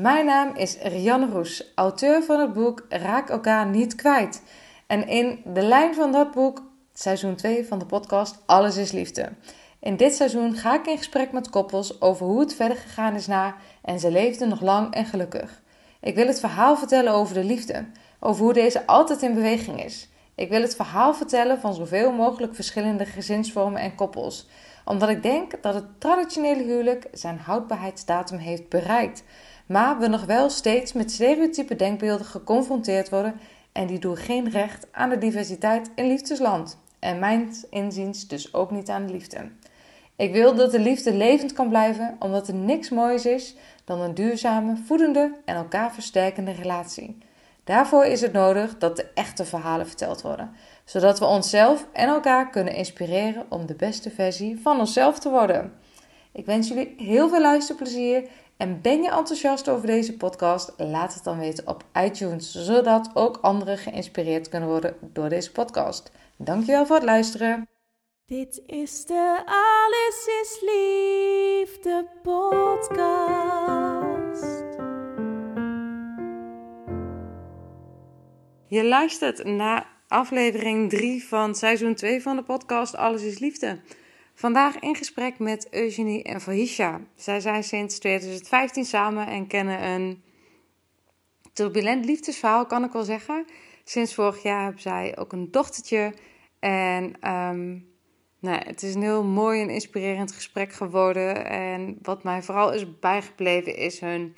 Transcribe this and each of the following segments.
Mijn naam is Rianne Roes, auteur van het boek Raak elkaar niet kwijt. En in de lijn van dat boek, seizoen 2 van de podcast Alles is Liefde. In dit seizoen ga ik in gesprek met koppels over hoe het verder gegaan is na en ze leefden nog lang en gelukkig. Ik wil het verhaal vertellen over de liefde, over hoe deze altijd in beweging is. Ik wil het verhaal vertellen van zoveel mogelijk verschillende gezinsvormen en koppels, omdat ik denk dat het traditionele huwelijk zijn houdbaarheidsdatum heeft bereikt, maar we nog wel steeds met stereotype denkbeelden geconfronteerd worden en die doen geen recht aan de diversiteit in liefdesland. En mijn inziens dus ook niet aan de liefde. Ik wil dat de liefde levend kan blijven, omdat er niks moois is dan een duurzame, voedende en elkaar versterkende relatie. Daarvoor is het nodig dat de echte verhalen verteld worden, zodat we onszelf en elkaar kunnen inspireren om de beste versie van onszelf te worden. Ik wens jullie heel veel luisterplezier en ben je enthousiast over deze podcast? Laat het dan weten op iTunes, zodat ook anderen geïnspireerd kunnen worden door deze podcast. Dankjewel voor het luisteren. Dit is de Alles is Liefde podcast. Je luistert naar aflevering 3 van seizoen 2 van de podcast Alles is Liefde. Vandaag in gesprek met Eugenie en Fahisha. Zij zijn sinds 2015 samen en kennen een turbulent liefdesverhaal, kan ik wel zeggen. Sinds vorig jaar hebben zij ook een dochtertje. En ehm, nou, het is een heel mooi en inspirerend gesprek geworden. En wat mij vooral is bijgebleven is hun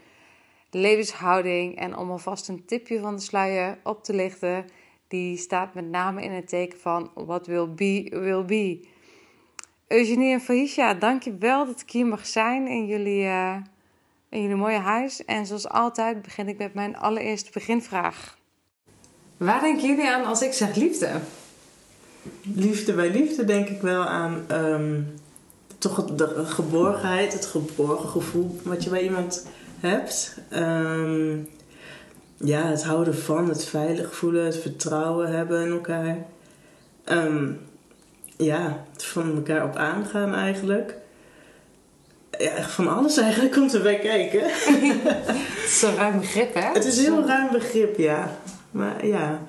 levenshouding. En om alvast een tipje van de sluier op te lichten, die staat met name in het teken van what will be, will be. Eugenie en Fahisha, dankjewel dat ik hier mag zijn in jullie, uh, in jullie mooie huis. En zoals altijd begin ik met mijn allereerste beginvraag. Waar denken jullie aan als ik zeg liefde? Liefde bij liefde denk ik wel aan um, toch de geborgenheid, het geborgen gevoel wat je bij iemand hebt. Um, ja, het houden van, het veilig voelen, het vertrouwen hebben in elkaar. Um, ja, van elkaar op aangaan eigenlijk. Ja, van alles eigenlijk komt erbij kijken. het is een ruim begrip, hè? Het is een heel ruim begrip, ja. Maar ja,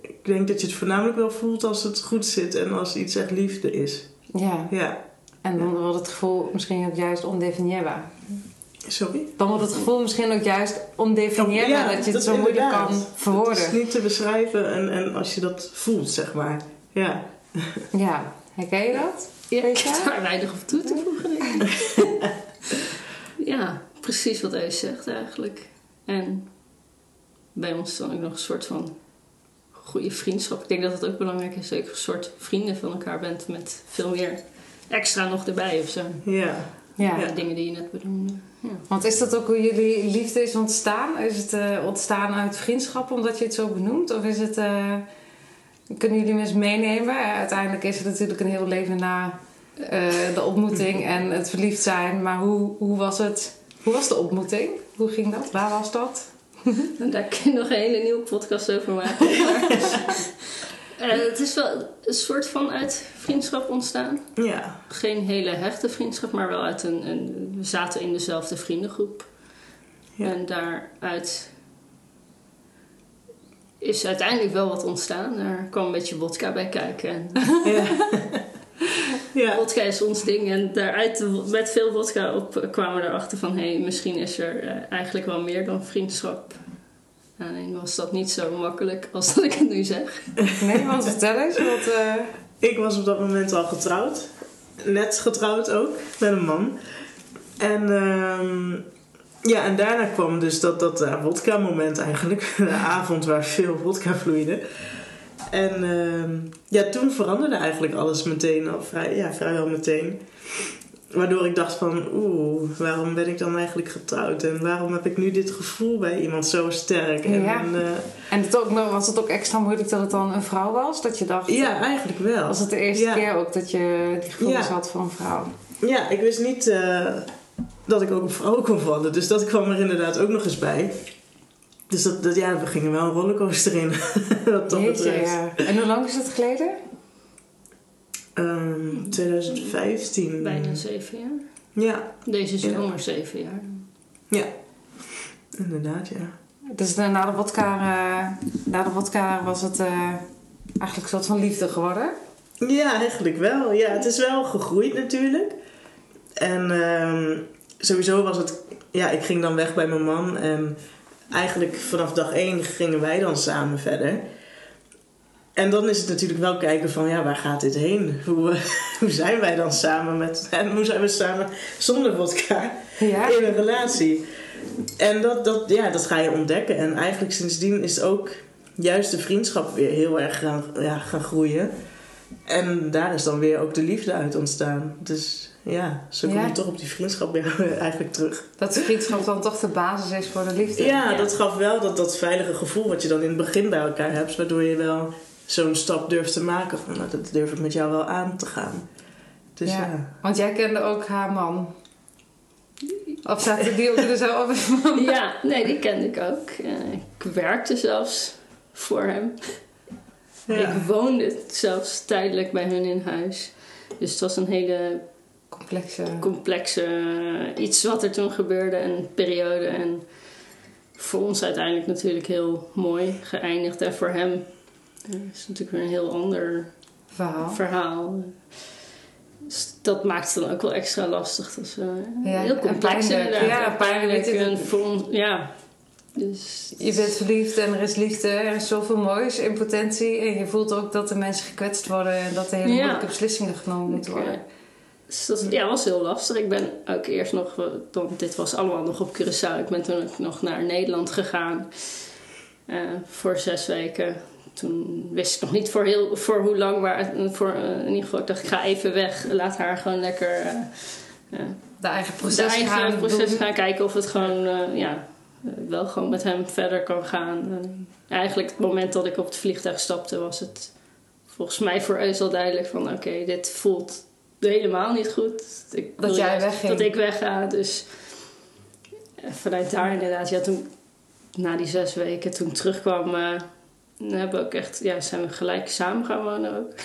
ik denk dat je het voornamelijk wel voelt als het goed zit en als iets echt liefde is. Ja. Ja. En dan wordt het gevoel misschien ook juist ondefinieerbaar. Sorry? Dan wordt het gevoel misschien ook juist ondefinieerbaar, ja, dat je het dat zo moeilijk kan verwoorden. Het is niet te beschrijven en, en als je dat voelt, zeg maar. Ja. Ja, herken je dat? Ja, ik heb daar weinig op toe te voegen. ja, precies wat hij zegt eigenlijk. En bij ons dan ook nog een soort van goede vriendschap. Ik denk dat het ook belangrijk is dat je een soort vrienden van elkaar bent met veel meer extra nog erbij of zo. Ja. Ja. ja. dingen die je net bedoelde. Ja. Want is dat ook hoe jullie liefde is ontstaan? Is het uh, ontstaan uit vriendschap omdat je het zo benoemt? Of is het... Uh, kunnen jullie me eens meenemen? Uiteindelijk is het natuurlijk een heel leven na uh, de ontmoeting en het verliefd zijn. Maar hoe, hoe was het? Hoe was de ontmoeting? Hoe ging dat? Waar was dat? Daar kun je nog een hele nieuwe podcast over maken. uh, het is wel een soort van uit vriendschap ontstaan. Ja. Geen hele hechte vriendschap, maar wel uit een... een we zaten in dezelfde vriendengroep. Ja. En daaruit is uiteindelijk wel wat ontstaan. Er kwam een beetje vodka bij kijken. Ja. ja. Vodka is ons ding. En daaruit, met veel vodka op, kwamen we erachter van... hé, hey, misschien is er uh, eigenlijk wel meer dan vriendschap. Alleen was dat niet zo makkelijk als dat ik het nu zeg. Nee, want vertel eens. Wat, uh... Ik was op dat moment al getrouwd. Net getrouwd ook, met een man. En... Uh, ja, en daarna kwam dus dat, dat uh, vodka-moment eigenlijk. De avond waar veel vodka vloeide. En ehm, ja, toen veranderde eigenlijk alles meteen, al vrij, ja, vrijwel meteen. Waardoor ik dacht van, oeh, waarom ben ik dan eigenlijk getrouwd? En waarom heb ik nu dit gevoel bij iemand zo sterk? En, Ja. en, eh, En het ook, was het ook extra moeilijk dat het dan een vrouw was? Dat je dacht, ja, eigenlijk wel. was het de eerste Ja. keer ook dat je die gevoelens Ja. had voor een vrouw? Ja, ik wist niet eh, dat ik ook op vrouwen kon vallen. Dus dat kwam er inderdaad ook nog eens bij. Dus dat, dat, ja, we gingen wel een rollercoaster in. wat dat Jeetje, betreft. ja. En hoe lang is het geleden? Ehm, 2015. Bijna zeven jaar. Ja, Deze Ja. zomer zeven jaar. ja. Inderdaad, ja. Dus de- na de vodka, eh, na de vodka was het eh, eigenlijk een soort van liefde geworden. Ja, eigenlijk wel. Ja, het is wel gegroeid natuurlijk. En ehm, sowieso was het... Ja, ik ging dan weg bij mijn man. En eigenlijk vanaf dag één gingen wij dan samen verder. En dan is het natuurlijk wel kijken van... Ja, waar gaat dit heen? Hoe, hoe zijn wij dan samen met... En hoe zijn we samen zonder vodka Ja. in een relatie? En dat, dat, ja, dat ga je ontdekken. En eigenlijk sindsdien is ook juist de vriendschap weer heel erg gaan, ja, gaan groeien. En daar is dan weer ook de liefde uit ontstaan. Dus ja, zo kom Ja. je toch op die vriendschap weer eigenlijk terug. Dat vriendschap dan toch de basis is voor de liefde. Ja, Ja. dat gaf wel dat, dat veilige gevoel wat je dan in het begin bij elkaar hebt. Waardoor je wel zo'n stap durft te maken. Van, nou, dat durf ik met jou wel aan te gaan. Dus ja. Ja. Want jij kende ook haar man. Of zaten die ook er zo op? Ja, nee, die kende ik ook. Eh, ik werkte zelfs voor hem. Ja. Ik woonde zelfs tijdelijk bij hun in huis. Dus het was een hele Complexe. complexe eh, iets wat er toen gebeurde, een periode. En voor ons uiteindelijk natuurlijk heel mooi geëindigd. En voor hem eh, is het natuurlijk weer een heel ander verhaal. verhaal. Dus dat maakt het dan ook wel extra lastig. Dat is eh, Ja, heel en complex inderdaad. Ja, pijnlijk. En voor ja. Dus Je bent verliefd en er is liefde, er is zoveel moois in potentie. En je voelt ook dat de mensen gekwetst worden en dat er hele Ja. moeilijke beslissingen genomen moeten worden. Dus dat ja, was heel lastig. Ik ben ook eerst nog, eh, want dit was allemaal nog op Curaçao. Ik ben toen ook nog naar Nederland gegaan eh, voor zes weken. Toen wist ik nog niet voor, heel, voor hoe lang, maar voor, eh, in ieder geval, ik dacht ik ga even weg. Laat haar gewoon lekker eh, eh, De eigen de proces eigen gaan proces gaan kijken of het gewoon, eh, ja, eh, wel gewoon met hem verder kan gaan. En eigenlijk het moment dat ik op het vliegtuig stapte was het volgens mij voor Eus al duidelijk van oké, dit voelt helemaal niet goed. Ik Dat jij wegging. Dat ik wegga. Dus eh, vanuit daar inderdaad, ja, toen na die zes weken toen ik terugkwam, eh, hebben we ook echt, ja, zijn we gelijk samen gaan wonen ook.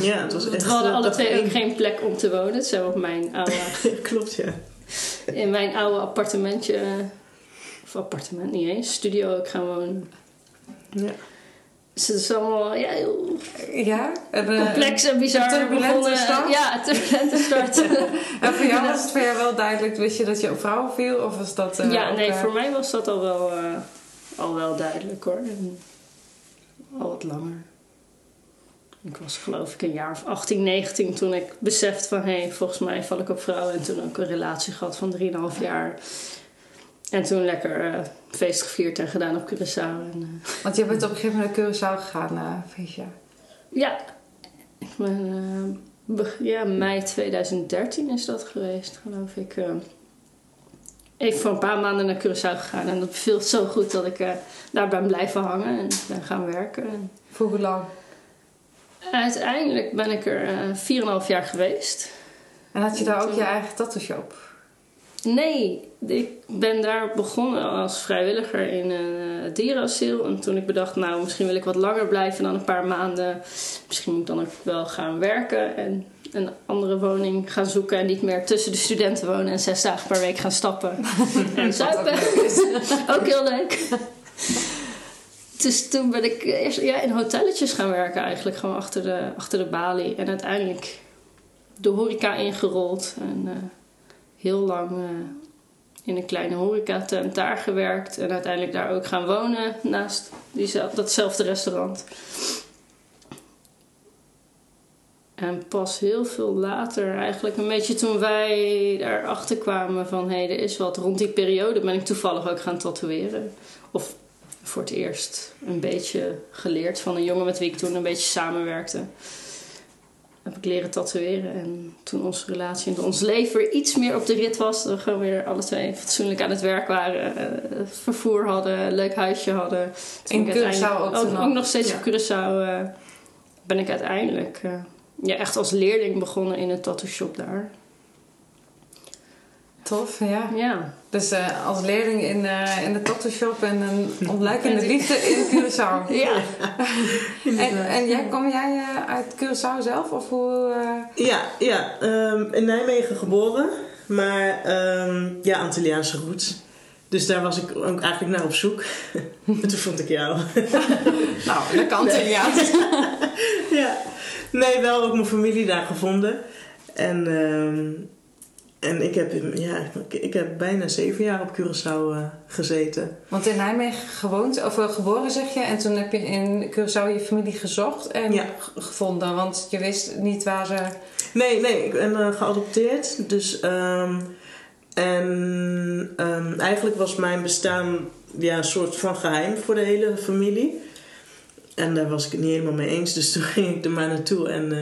Ja, het was echt... we hadden alle twee ook geen plek om te wonen. Het zijn op mijn oude Klopt, ja. in mijn oude appartementje, eh, of appartement niet eens, studio ook gaan wonen. ja. Dus het is allemaal ja, heel Ja, en, eh, complex en bizar. turbulente begonnen. start? Ja, turbulente start. En voor jou was het voor jou wel duidelijk, wist je dat je op vrouwen viel? Of was dat eh, ja, nee, eh, voor mij was dat al wel, al wel duidelijk hoor. En al wat langer. Ik was geloof ik een jaar of 18, 19 toen ik besefte van... hé, hey, volgens mij val ik op vrouwen. En toen ook een relatie gehad van 3,5 jaar. En toen lekker feest gevierd en gedaan op Curaçao. En, eh, Want je bent op een gegeven moment naar Curaçao gegaan, uh, Felicia. Ja, ik ben, eh, ja, mei 2013 is dat geweest, geloof ik. eh. even voor een paar maanden naar Curaçao gegaan en dat beviel zo goed dat ik eh, daar ben blijven hangen en ben gaan werken. En Voor hoe lang? uiteindelijk ben ik er eh 4,5 jaar geweest. En had je daar ook je eigen tattoo shop? Nee, ik ben daar begonnen als vrijwilliger in een uh, dierenasiel. En toen ik bedacht, nou, misschien wil ik wat langer blijven dan een paar maanden. Misschien moet ik dan ook wel gaan werken en een andere woning gaan zoeken. En niet meer tussen de studenten wonen en zes dagen per week gaan stappen. en zuipen. ook heel leuk. Dus toen ben ik eerst ja, in hotelletjes gaan werken eigenlijk. Gewoon achter de, achter de balie. En uiteindelijk de horeca ingerold. En... eh, heel lang uh, in een kleine horecatent daar gewerkt. En uiteindelijk daar ook gaan wonen naast diezelfde, datzelfde restaurant. En pas heel veel later, eigenlijk een beetje toen wij daarachter kwamen van... hé, hey, er is wat. Rond die periode ben ik toevallig ook gaan tatoeëren. Of voor het eerst een beetje geleerd van een jongen met wie ik toen een beetje samenwerkte. Heb ik leren tatoeëren. En toen onze relatie en ons leven weer iets meer op de rit was. Dat we gewoon weer alle twee fatsoenlijk aan het werk waren. eh, vervoer hadden, een leuk huisje hadden. Toen In Curaçao ook toen ook, nog? nog steeds Ja. op Curaçao eh, ben ik uiteindelijk eh, ja, echt als leerling begonnen in een tattoo shop daar. Tof, ja. Ja. Dus eh, als leerling in, eh, in de tattoo shop en een ontluikende liefde in Curaçao. Ja. En, en jij, kom jij eh, uit Curaçao zelf? Of hoe... eh, Ja, ja ehm, in Nijmegen geboren, maar ehm, ja, Antilliaanse roots. Dus daar was ik ook eigenlijk naar op zoek. en toen vond ik jou. Nou, dat kan Nee. ja. ja. Nee, wel ook mijn familie daar gevonden. En, ehm, en ik, heb, ja, ik, heb bijna zeven jaar op Curaçao eh, gezeten. Want in Nijmegen gewoond, of eh, geboren zeg je, en toen heb je in Curaçao je familie gezocht en Ja. gevonden, want je wist niet waar ze. Nee, nee, ik ben eh, geadopteerd. Dus, ehm, en ehm, eigenlijk was mijn bestaan ja, een soort van geheim voor de hele familie. En daar was ik het niet helemaal mee eens. Dus toen ging ik er maar naartoe en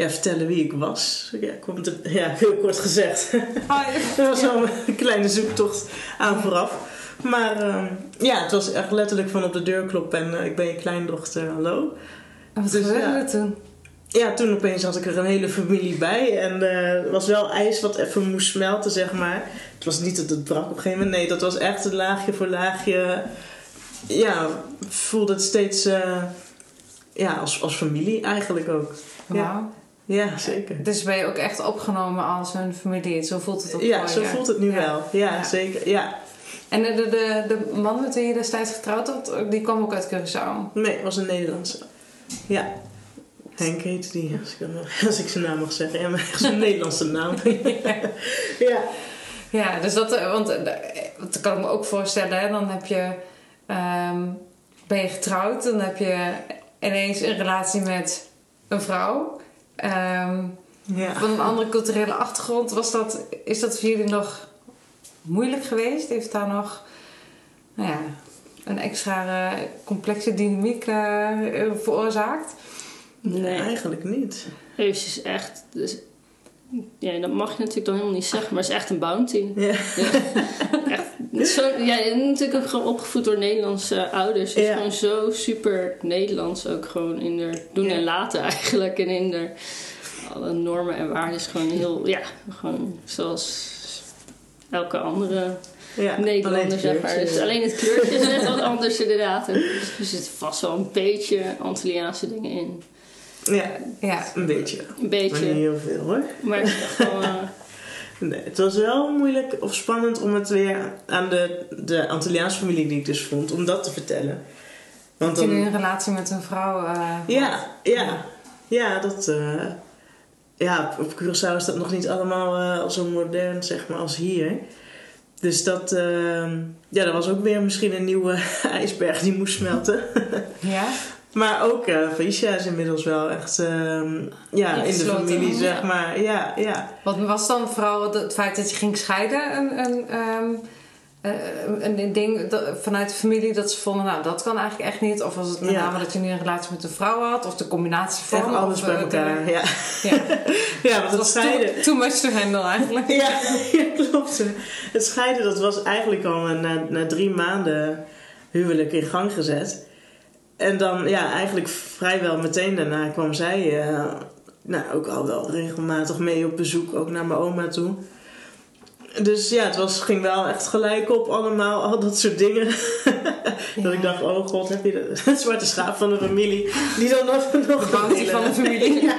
ja, vertellen wie ik was. Ja, komt ja heel kort gezegd. Er was wel een kleine zoektocht aan vooraf. Maar ehm, ja, het was echt letterlijk van op de deur kloppen en eh, ik ben je kleindochter, hallo. En wat Dus, gebeurde ja. er toen? Ja, toen opeens had ik er een hele familie bij. En eh, het was wel ijs wat even moest smelten, zeg maar. Het was niet dat het brak op een gegeven moment. Nee, dat was echt een laagje voor laagje. Ja, voelde het steeds eh, ja, als, als familie eigenlijk ook. Ja. Ja, zeker. Dus ben je ook echt opgenomen als een familie. Zo voelt het ook Ja, voor zo je. voelt het nu Ja. wel. Ja, Ja. zeker. Ja. En de, de, de, man met wie je destijds getrouwd had, die kwam ook uit Curaçao. Nee, was een Nederlandse. Ja. Henk heette die, als ik, hem- als ik zijn naam mag zeggen. Ja, maar echt zo'n Nederlandse naam. ja. Ja, dus dat, eh, want eh, dat kan ik me ook voorstellen. Hè? Dan heb je, ehm, ben je getrouwd, dan heb je ineens een relatie met een vrouw. Ehm, Ja. van een andere culturele achtergrond. Was dat, is dat voor jullie nog moeilijk geweest? Heeft daar nog nou ja, een extra eh, complexe dynamiek eh, veroorzaakt? Nee. Eigenlijk niet. Heeft is echt. Dus, ja, dat mag je natuurlijk dan helemaal niet zeggen, maar het is echt een bounty. Ja. Echt, zo, ja, natuurlijk ook gewoon opgevoed door Nederlandse ouders. Dus Ja. gewoon zo super Nederlands ook gewoon in de doen en laten eigenlijk. En in de alle normen en waarden is gewoon heel, ja, gewoon zoals elke andere Ja, Nederlander, het zeg maar. Dus alleen het kleurtje is net wat anders inderdaad. En Er zitten vast wel een beetje Antilliaanse dingen in. Ja, Ja, een beetje. Een Maar niet beetje. heel veel hoor. Maar echt gewoon... eh, Nee, het was wel moeilijk of spannend om het weer aan de, de Antilliaanse familie die ik dus vond, om dat te vertellen. Want dan, een relatie met een vrouw eh, ja, ja, ja, dat, eh, ja, op Curaçao is dat nog niet allemaal eh, zo modern, zeg maar, als hier. Dus dat, eh, ja, dat was ook weer misschien een nieuwe ijsberg die moest smelten. Ja? Maar ook eh Felicia is inmiddels wel echt ehm, ja, in de familie, zeg maar. Ja, ja. Wat was dan vooral het- feit dat je ging scheiden een, een, ehm, eh, een, een ding dat- vanuit de familie dat ze vonden, nou dat kan eigenlijk echt niet? Of was het met Ja. name dat je nu een relatie met een vrouw had? Of de combinatie van? Echt alles of, bij eh, elkaar. de- Ja, ja. ja want Het scheiden... too, too much to handle eigenlijk. Ja, ja, klopt. Het scheiden dat was eigenlijk al na, na drie maanden huwelijk in gang gezet. En dan, ja, eigenlijk vrijwel meteen daarna kwam zij eh, nou, ook al wel regelmatig mee op bezoek, ook naar mijn oma toe. Dus ja, het was, ging wel echt gelijk op allemaal, al dat soort dingen. Dat ik dacht, oh god, heb je de, zwarte schaap van de familie. Die dan nog, nog De van de familie. ja.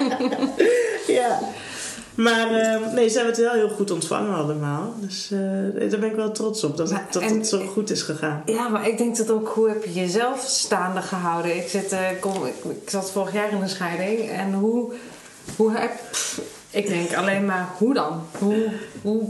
ja. Maar eh, nee, ze hebben het wel heel goed ontvangen allemaal. Dus eh, daar ben ik wel trots op dat, Maar- het, dat en- het zo goed is gegaan. Ja, maar ik denk dat ook, hoe heb je jezelf staande gehouden? Ik, zit, eh, kom, ik, ik zat vorig jaar in een scheiding en hoe, hoe heb... pff, ik denk alleen maar, hoe dan? Hoe, hoe,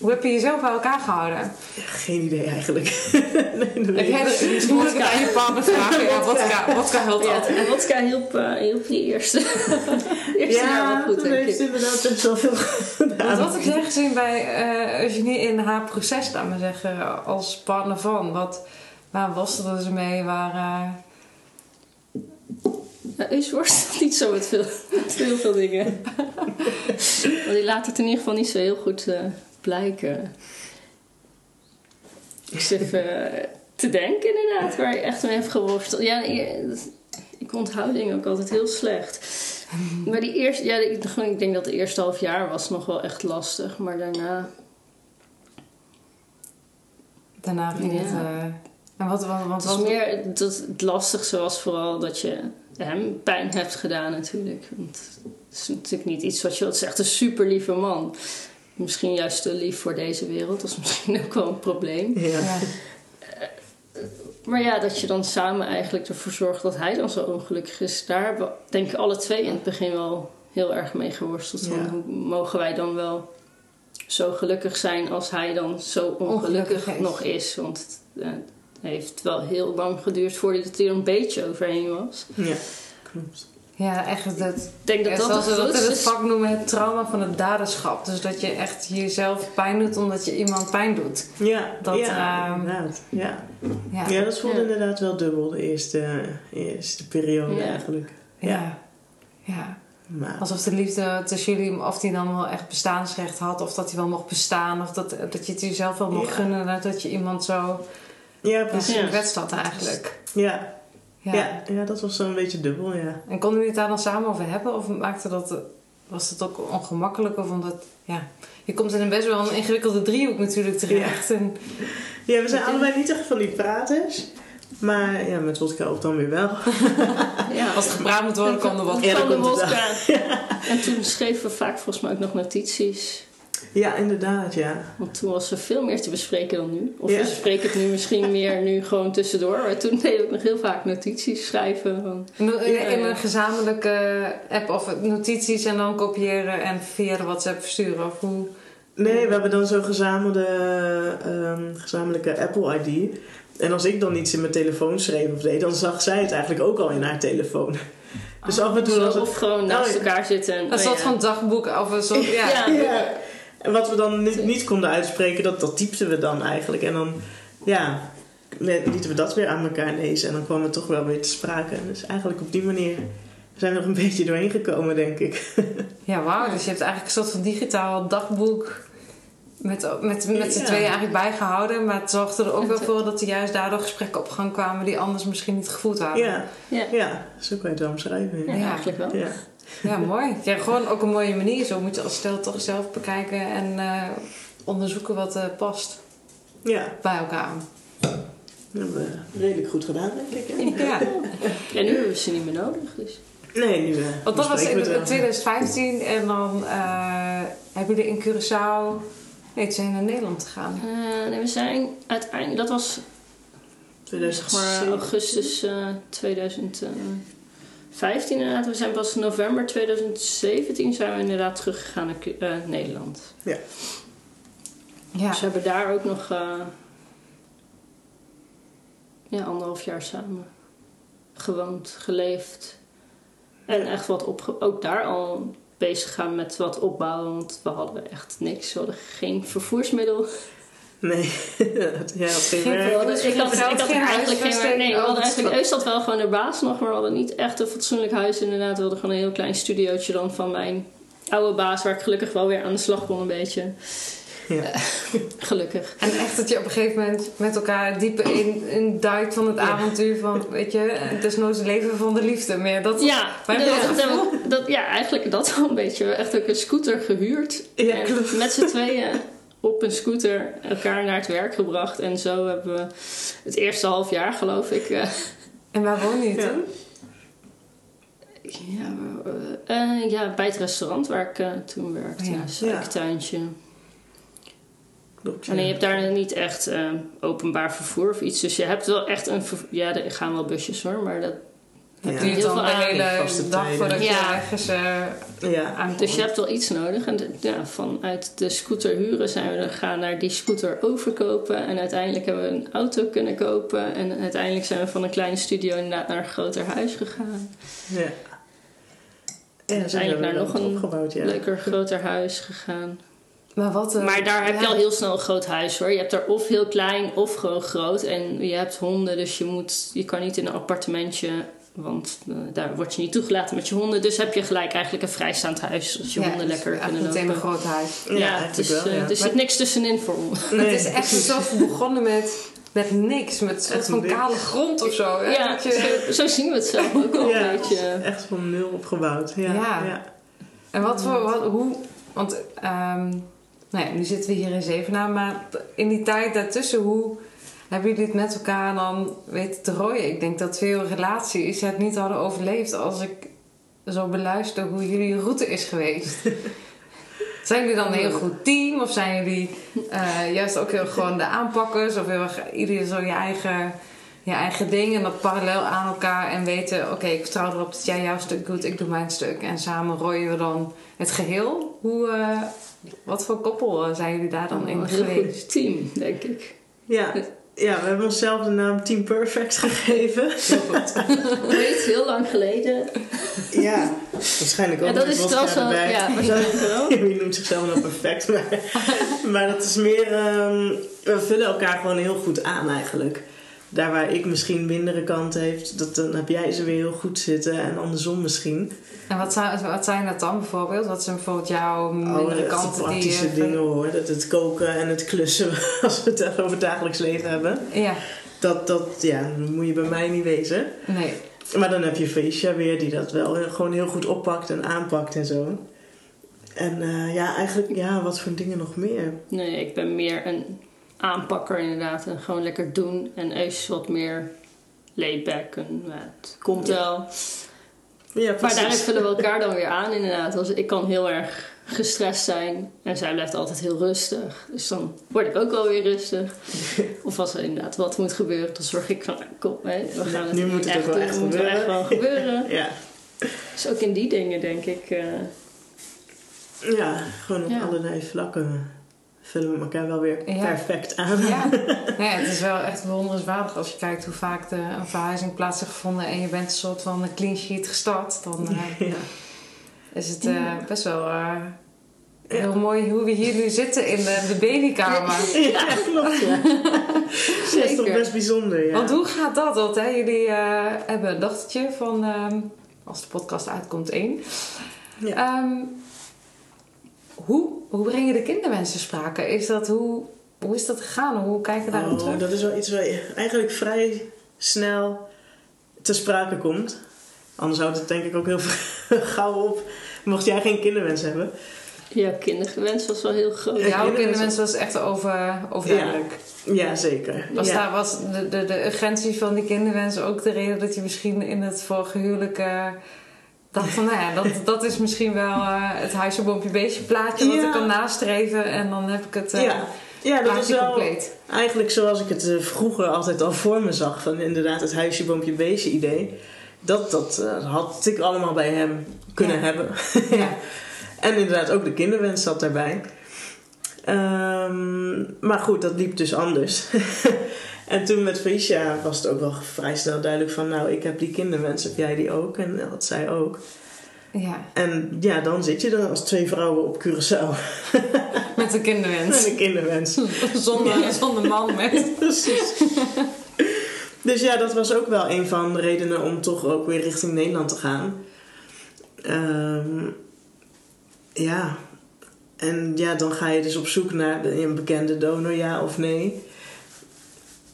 hoe heb je jezelf bij elkaar gehouden? Geen idee eigenlijk. nee, dat weet Heb ik jij niet. er, misschien moet ik het aan je partner vragen. Ja, wodka, wodka helpt Ja, altijd. en vodka hielp, eh, hielp die eerste. de eerste jaar Ja, wel goed, toen heeft ik. inderdaad best wel veel Want gedaan. wat heb jij gezien bij eh Eugenie in haar proces, laat maar zeggen, als partner van? Wat, waar worstelden ze mee? Waar, eh, Ja, Eus worstelt niet zo met veel, met heel veel dingen. die laat het in ieder geval niet zo heel goed eh, blijken. Ik zit even eh, te denken inderdaad, waar je echt mee heeft geworsteld. Ja, ik, ik onthoud dingen ook altijd heel slecht. Maar die eerste, ja, ik, ik denk dat het eerste half jaar was nog wel echt lastig. Maar daarna, daarna ging het... Ja. eh, en wat, wat, het was meer, dat, het lastigste was vooral dat je hem pijn hebt gedaan natuurlijk. Want het is natuurlijk niet iets wat je, het is echt een super lieve man. Misschien juist te lief voor deze wereld, dat is misschien ook wel een probleem. Ja. Ja. Maar ja, dat je dan samen eigenlijk ervoor zorgt dat hij dan zo ongelukkig is. Daar hebben we, denk ik alle twee in het begin wel heel erg mee geworsteld. Van, Ja. hoe mogen wij dan wel zo gelukkig zijn als hij dan zo ongelukkig, nog is? Want het eh, heeft wel heel lang geduurd voordat het er een beetje overheen was. ja, klopt. Ja, echt dat... Ik denk dat ja, dat zoals in het vak noemen, het trauma van het daderschap. Dus dat je echt jezelf pijn doet omdat je iemand pijn doet. Ja, Dat, ja ehm, inderdaad. Ja. Ja, ja, dat voelde Ja. inderdaad wel dubbel de eerste, eerste periode Ja. eigenlijk. ja. ja. Maar, Alsof de liefde tussen jullie, of die dan wel echt bestaansrecht had, of dat hij wel mocht bestaan, of dat, dat je het jezelf wel mocht Ja. gunnen dat je iemand zo ja, precies. Ja. gekwetst had eigenlijk. Ja. Ja. Ja. Ja, dat was zo'n beetje dubbel, ja. En konden jullie het daar dan samen over hebben, of maakte dat, was het ook ongemakkelijk, of omdat, ja, je komt in een best wel een ingewikkelde driehoek natuurlijk terecht. En, Ja, we zijn allebei niet echt van die praters. Maar ja, met wodka ook dan weer wel. Ja. als het gepraat moet worden, kwam er wat. Ja, dan komt het wodka. En toen schreven we vaak volgens mij ook nog notities. Ja, inderdaad, ja. Want toen was er veel meer te bespreken dan nu. Of Ja. we spreken het nu misschien meer nu gewoon tussendoor. Maar toen deden we nog heel vaak notities schrijven. Van, In, in- in Ja. een gezamenlijke app of notities en dan kopiëren en via de WhatsApp versturen. Of hoe? Nee, we hebben dan zo'n gezamenlijke, ehm, gezamenlijke Apple-ID. En als ik dan iets in mijn telefoon schreef of deed, dan zag zij het eigenlijk ook al in haar telefoon. Dus af en toe zo, was het... of gewoon naast Oh, ja. elkaar zitten. En, Een oh soort ja. van dagboek of een soort, ja. Ja. Ja. En wat we dan niet, niet konden uitspreken, dat, dat typten we dan eigenlijk. En dan, ja, lieten we dat weer aan elkaar lezen. En dan kwam het toch wel weer te sprake. Dus eigenlijk op die manier zijn we er een beetje doorheen gekomen, denk ik. Ja, wauw. Dus je hebt eigenlijk een soort van digitaal dagboek met, met, met z'n Ja. tweeën eigenlijk bijgehouden. Maar het zorgde er ook wel voor dat er juist daardoor gesprekken op gang kwamen die anders misschien niet gevoeld waren. Ja, Ja. ja zo kan je het wel omschrijven. Ja, Ja. Ja. eigenlijk wel. Ja, mooi. Ja, gewoon ook een mooie manier. Zo moet je als stel toch zelf bekijken en eh, onderzoeken wat eh, past ja. bij elkaar. Dat hebben we redelijk goed gedaan, denk ik. Ja. en nu hebben ze niet meer nodig. Dus. Nee, nu. Uh, Want dat was in 2015 en dan hebben jullie in Curaçao. Nee, je, zijn naar Nederland gegaan. nee, we zijn uiteindelijk. Dat was. Zeg maar augustus 2000. 15 inderdaad. We zijn pas november 2017 zijn we inderdaad teruggegaan naar eh, Nederland. Ja. ja. Dus we hebben daar ook nog uh, ja, anderhalf jaar samen gewoond, geleefd. En echt wat op, ook daar al bezig gaan met wat opbouwen. Want we hadden echt niks. We hadden geen vervoersmiddel. Nee, ja, dat ging Geen werk. Dus ik had, ik had geen eigenlijk geen huisvesting. Nee, we Oh, hadden eigenlijk... wel- Eus had wel gewoon de baas nog, maar we hadden niet echt een fatsoenlijk huis inderdaad. We hadden gewoon een heel klein studiootje dan van mijn oude baas... waar ik gelukkig wel weer aan de slag kon een beetje. Ja. Gelukkig. En echt dat je op een gegeven moment met elkaar dieper in, in duikt van het avontuur van, weet je, het is nooit het leven van de liefde meer. Dat, Ja, dat, heb je dat dat, dat- ja, eigenlijk dat wel een beetje. We hebben echt ook een scooter gehuurd. Ja, en klopt. met z'n tweeën op een scooter elkaar naar het werk gebracht. En zo hebben we het eerste half jaar, geloof ik... eh, En waar woon je Ja. toen? ja, eh, eh, ja, bij het restaurant waar ik toen werkte. Ja. Ja, suikertuintje. Klopt, ja. Alleen je hebt daar niet echt openbaar vervoer of iets. Dus je hebt wel echt een... Ja, er gaan wel busjes hoor, maar dat... Ja. Duurt heel dan veel de hele dag voordat Ja. je ergens eh Ja, aankomt. Dus je hebt wel iets nodig. En de- ja, vanuit de scooter huren zijn we gegaan naar die scooter overkopen. En uiteindelijk hebben we een auto kunnen kopen. En uiteindelijk zijn we van een kleine studio inderdaad naar een groter huis gegaan. ja. Ja, uiteindelijk naar nog een opgebouwd. Leuker groter huis gegaan. Maar, wat, uh, maar daar heb ja. je al heel snel een groot huis hoor. Je hebt er of heel klein of gewoon groot. En je hebt honden, dus je, moet, je kan niet in een appartementje. Want uh, daar word je niet toegelaten met je honden. Dus heb je gelijk eigenlijk een vrijstaand huis. Zodat je ja, honden dus lekker kunnen lopen. meteen een groot huis. Ja, ja het is, wel, ja. er zit niks tussenin voor ons. Nee, het is echt zo begonnen met met niks, met een soort van kale grond of zo. Hè? Ja, je... zo, zo, zien we het zelf ook al ja, een beetje. Echt van nul opgebouwd. Ja. ja. ja. En wat voor, wat, hoe, want um, nou ja, nu zitten we hier in Zevenaar, maar in die tijd daartussen, hoe hebben jullie het met elkaar dan weten te rooien? Ik denk dat veel relaties het niet hadden overleefd als ik zo beluister hoe jullie route is geweest. Zijn jullie dan een heel goed team? Of zijn jullie uh, juist ook heel gewoon de aanpakkers? Of heel erg iedereen zo je eigen, je eigen ding en dat parallel aan elkaar en weten: oké, okay, ik vertrouw erop dat jij jouw stuk doet, ik doe mijn stuk. En samen rooien we dan het geheel. Hoe, uh, wat voor koppel zijn jullie daar dan oh, in een geweest? Heel goed team, denk ik. Ja. Ja, we hebben onszelf de naam Team Perfect gegeven. Weet, heel lang geleden. Ja, waarschijnlijk ook. En dat is trouwens wel, ja, waarschijnlijk wel. Wie noemt zichzelf nou perfect? Maar, maar dat is meer, um, we vullen elkaar gewoon heel goed aan eigenlijk. Daar waar ik misschien mindere kanten heeft, dat, dan heb jij ze weer heel goed zitten en andersom misschien. En wat zijn, wat zijn dat dan bijvoorbeeld? Wat zijn bijvoorbeeld jouw mindere oh, kanten? praktische die, dingen hoor. Dat het koken en het klussen, als we het over het dagelijks leven hebben. Ja. Dat, dat ja, moet je bij mij niet wezen. Nee. Maar dan heb je Felicia weer die dat wel gewoon heel goed oppakt en aanpakt en zo. En uh, ja, eigenlijk, ja, wat voor dingen nog meer? Nee, ik ben meer een aanpakker inderdaad. En gewoon lekker doen. En Eus wat meer laidback. En uh, het komt ja. wel. Ja, maar daarin vullen we elkaar dan weer aan inderdaad. Als, ik kan heel erg gestrest zijn. En zij blijft altijd heel rustig. Dus dan word ik ook wel weer rustig. of als er inderdaad wat moet gebeuren, dan zorg ik van... Kom, hè, we gaan het nu moet het echt wel doen. echt moet gebeuren. echt wel gebeuren. ja. Dus ook in die dingen denk ik... Uh, ja, gewoon op Ja. allerlei vlakken vullen we elkaar wel weer Ja. perfect aan. Ja. Nee, het is wel echt bewonderenswaardig als je kijkt hoe vaak de, een verhuizing plaats heeft gevonden en je bent een soort van een clean sheet gestart. Dan uh, Ja. is het uh, best wel uh, heel mooi hoe we hier nu zitten in de, de babykamer. Ja, klopt. Ja. Dat is toch best bijzonder, ja. Want hoe gaat dat? Want, hè, jullie hebben een dochtertje van, um, als de podcast uitkomt, één. Ja. Um, hoe, hoe breng je de kinderwensen sprake? Is dat, hoe, hoe is dat gegaan? Hoe kijk je daarop oh, terug? Dat is wel iets waar je eigenlijk vrij snel te sprake komt. Anders houdt het denk ik ook heel gauw op. Mocht jij geen kinderwens hebben. Ja, kinderwens was wel heel groot. Ja, Jouw kinderwens was echt over, overduidelijk. Ja, ja zeker. Was, ja. daar, was de, de, de urgentie van die kinderwens ook de reden dat je misschien in het vorige huwelijk... Uh, dacht van, nou ja, dat, dat is misschien wel uh, het huisje, boompje, beestje plaatje wat Ja. ik kan nastreven. En dan heb ik het uh, ja. ja, dat is wel compleet. eigenlijk zoals ik het uh, vroeger altijd al voor me zag. Van inderdaad het huisje, boompje, beestje idee. Dat, dat had ik allemaal bij hem kunnen Ja. hebben. Ja. En inderdaad ook de kinderwens zat daarbij. Ehm, maar goed, dat liep dus anders. en toen met Felicia was het ook wel vrij snel duidelijk van... nou, ik heb die kinderwens, heb jij die ook? En dat zij ook. Ja, En ja, dan zit je er als twee vrouwen op Curaçao. met een kinderwens. Met een kinderwens. zonder, zonder man met. Precies. Dus ja, dat was ook wel een van de redenen om toch ook weer richting Nederland te gaan. Ehm, ja. En ja, dan ga je dus op zoek naar een bekende donor, ja of nee.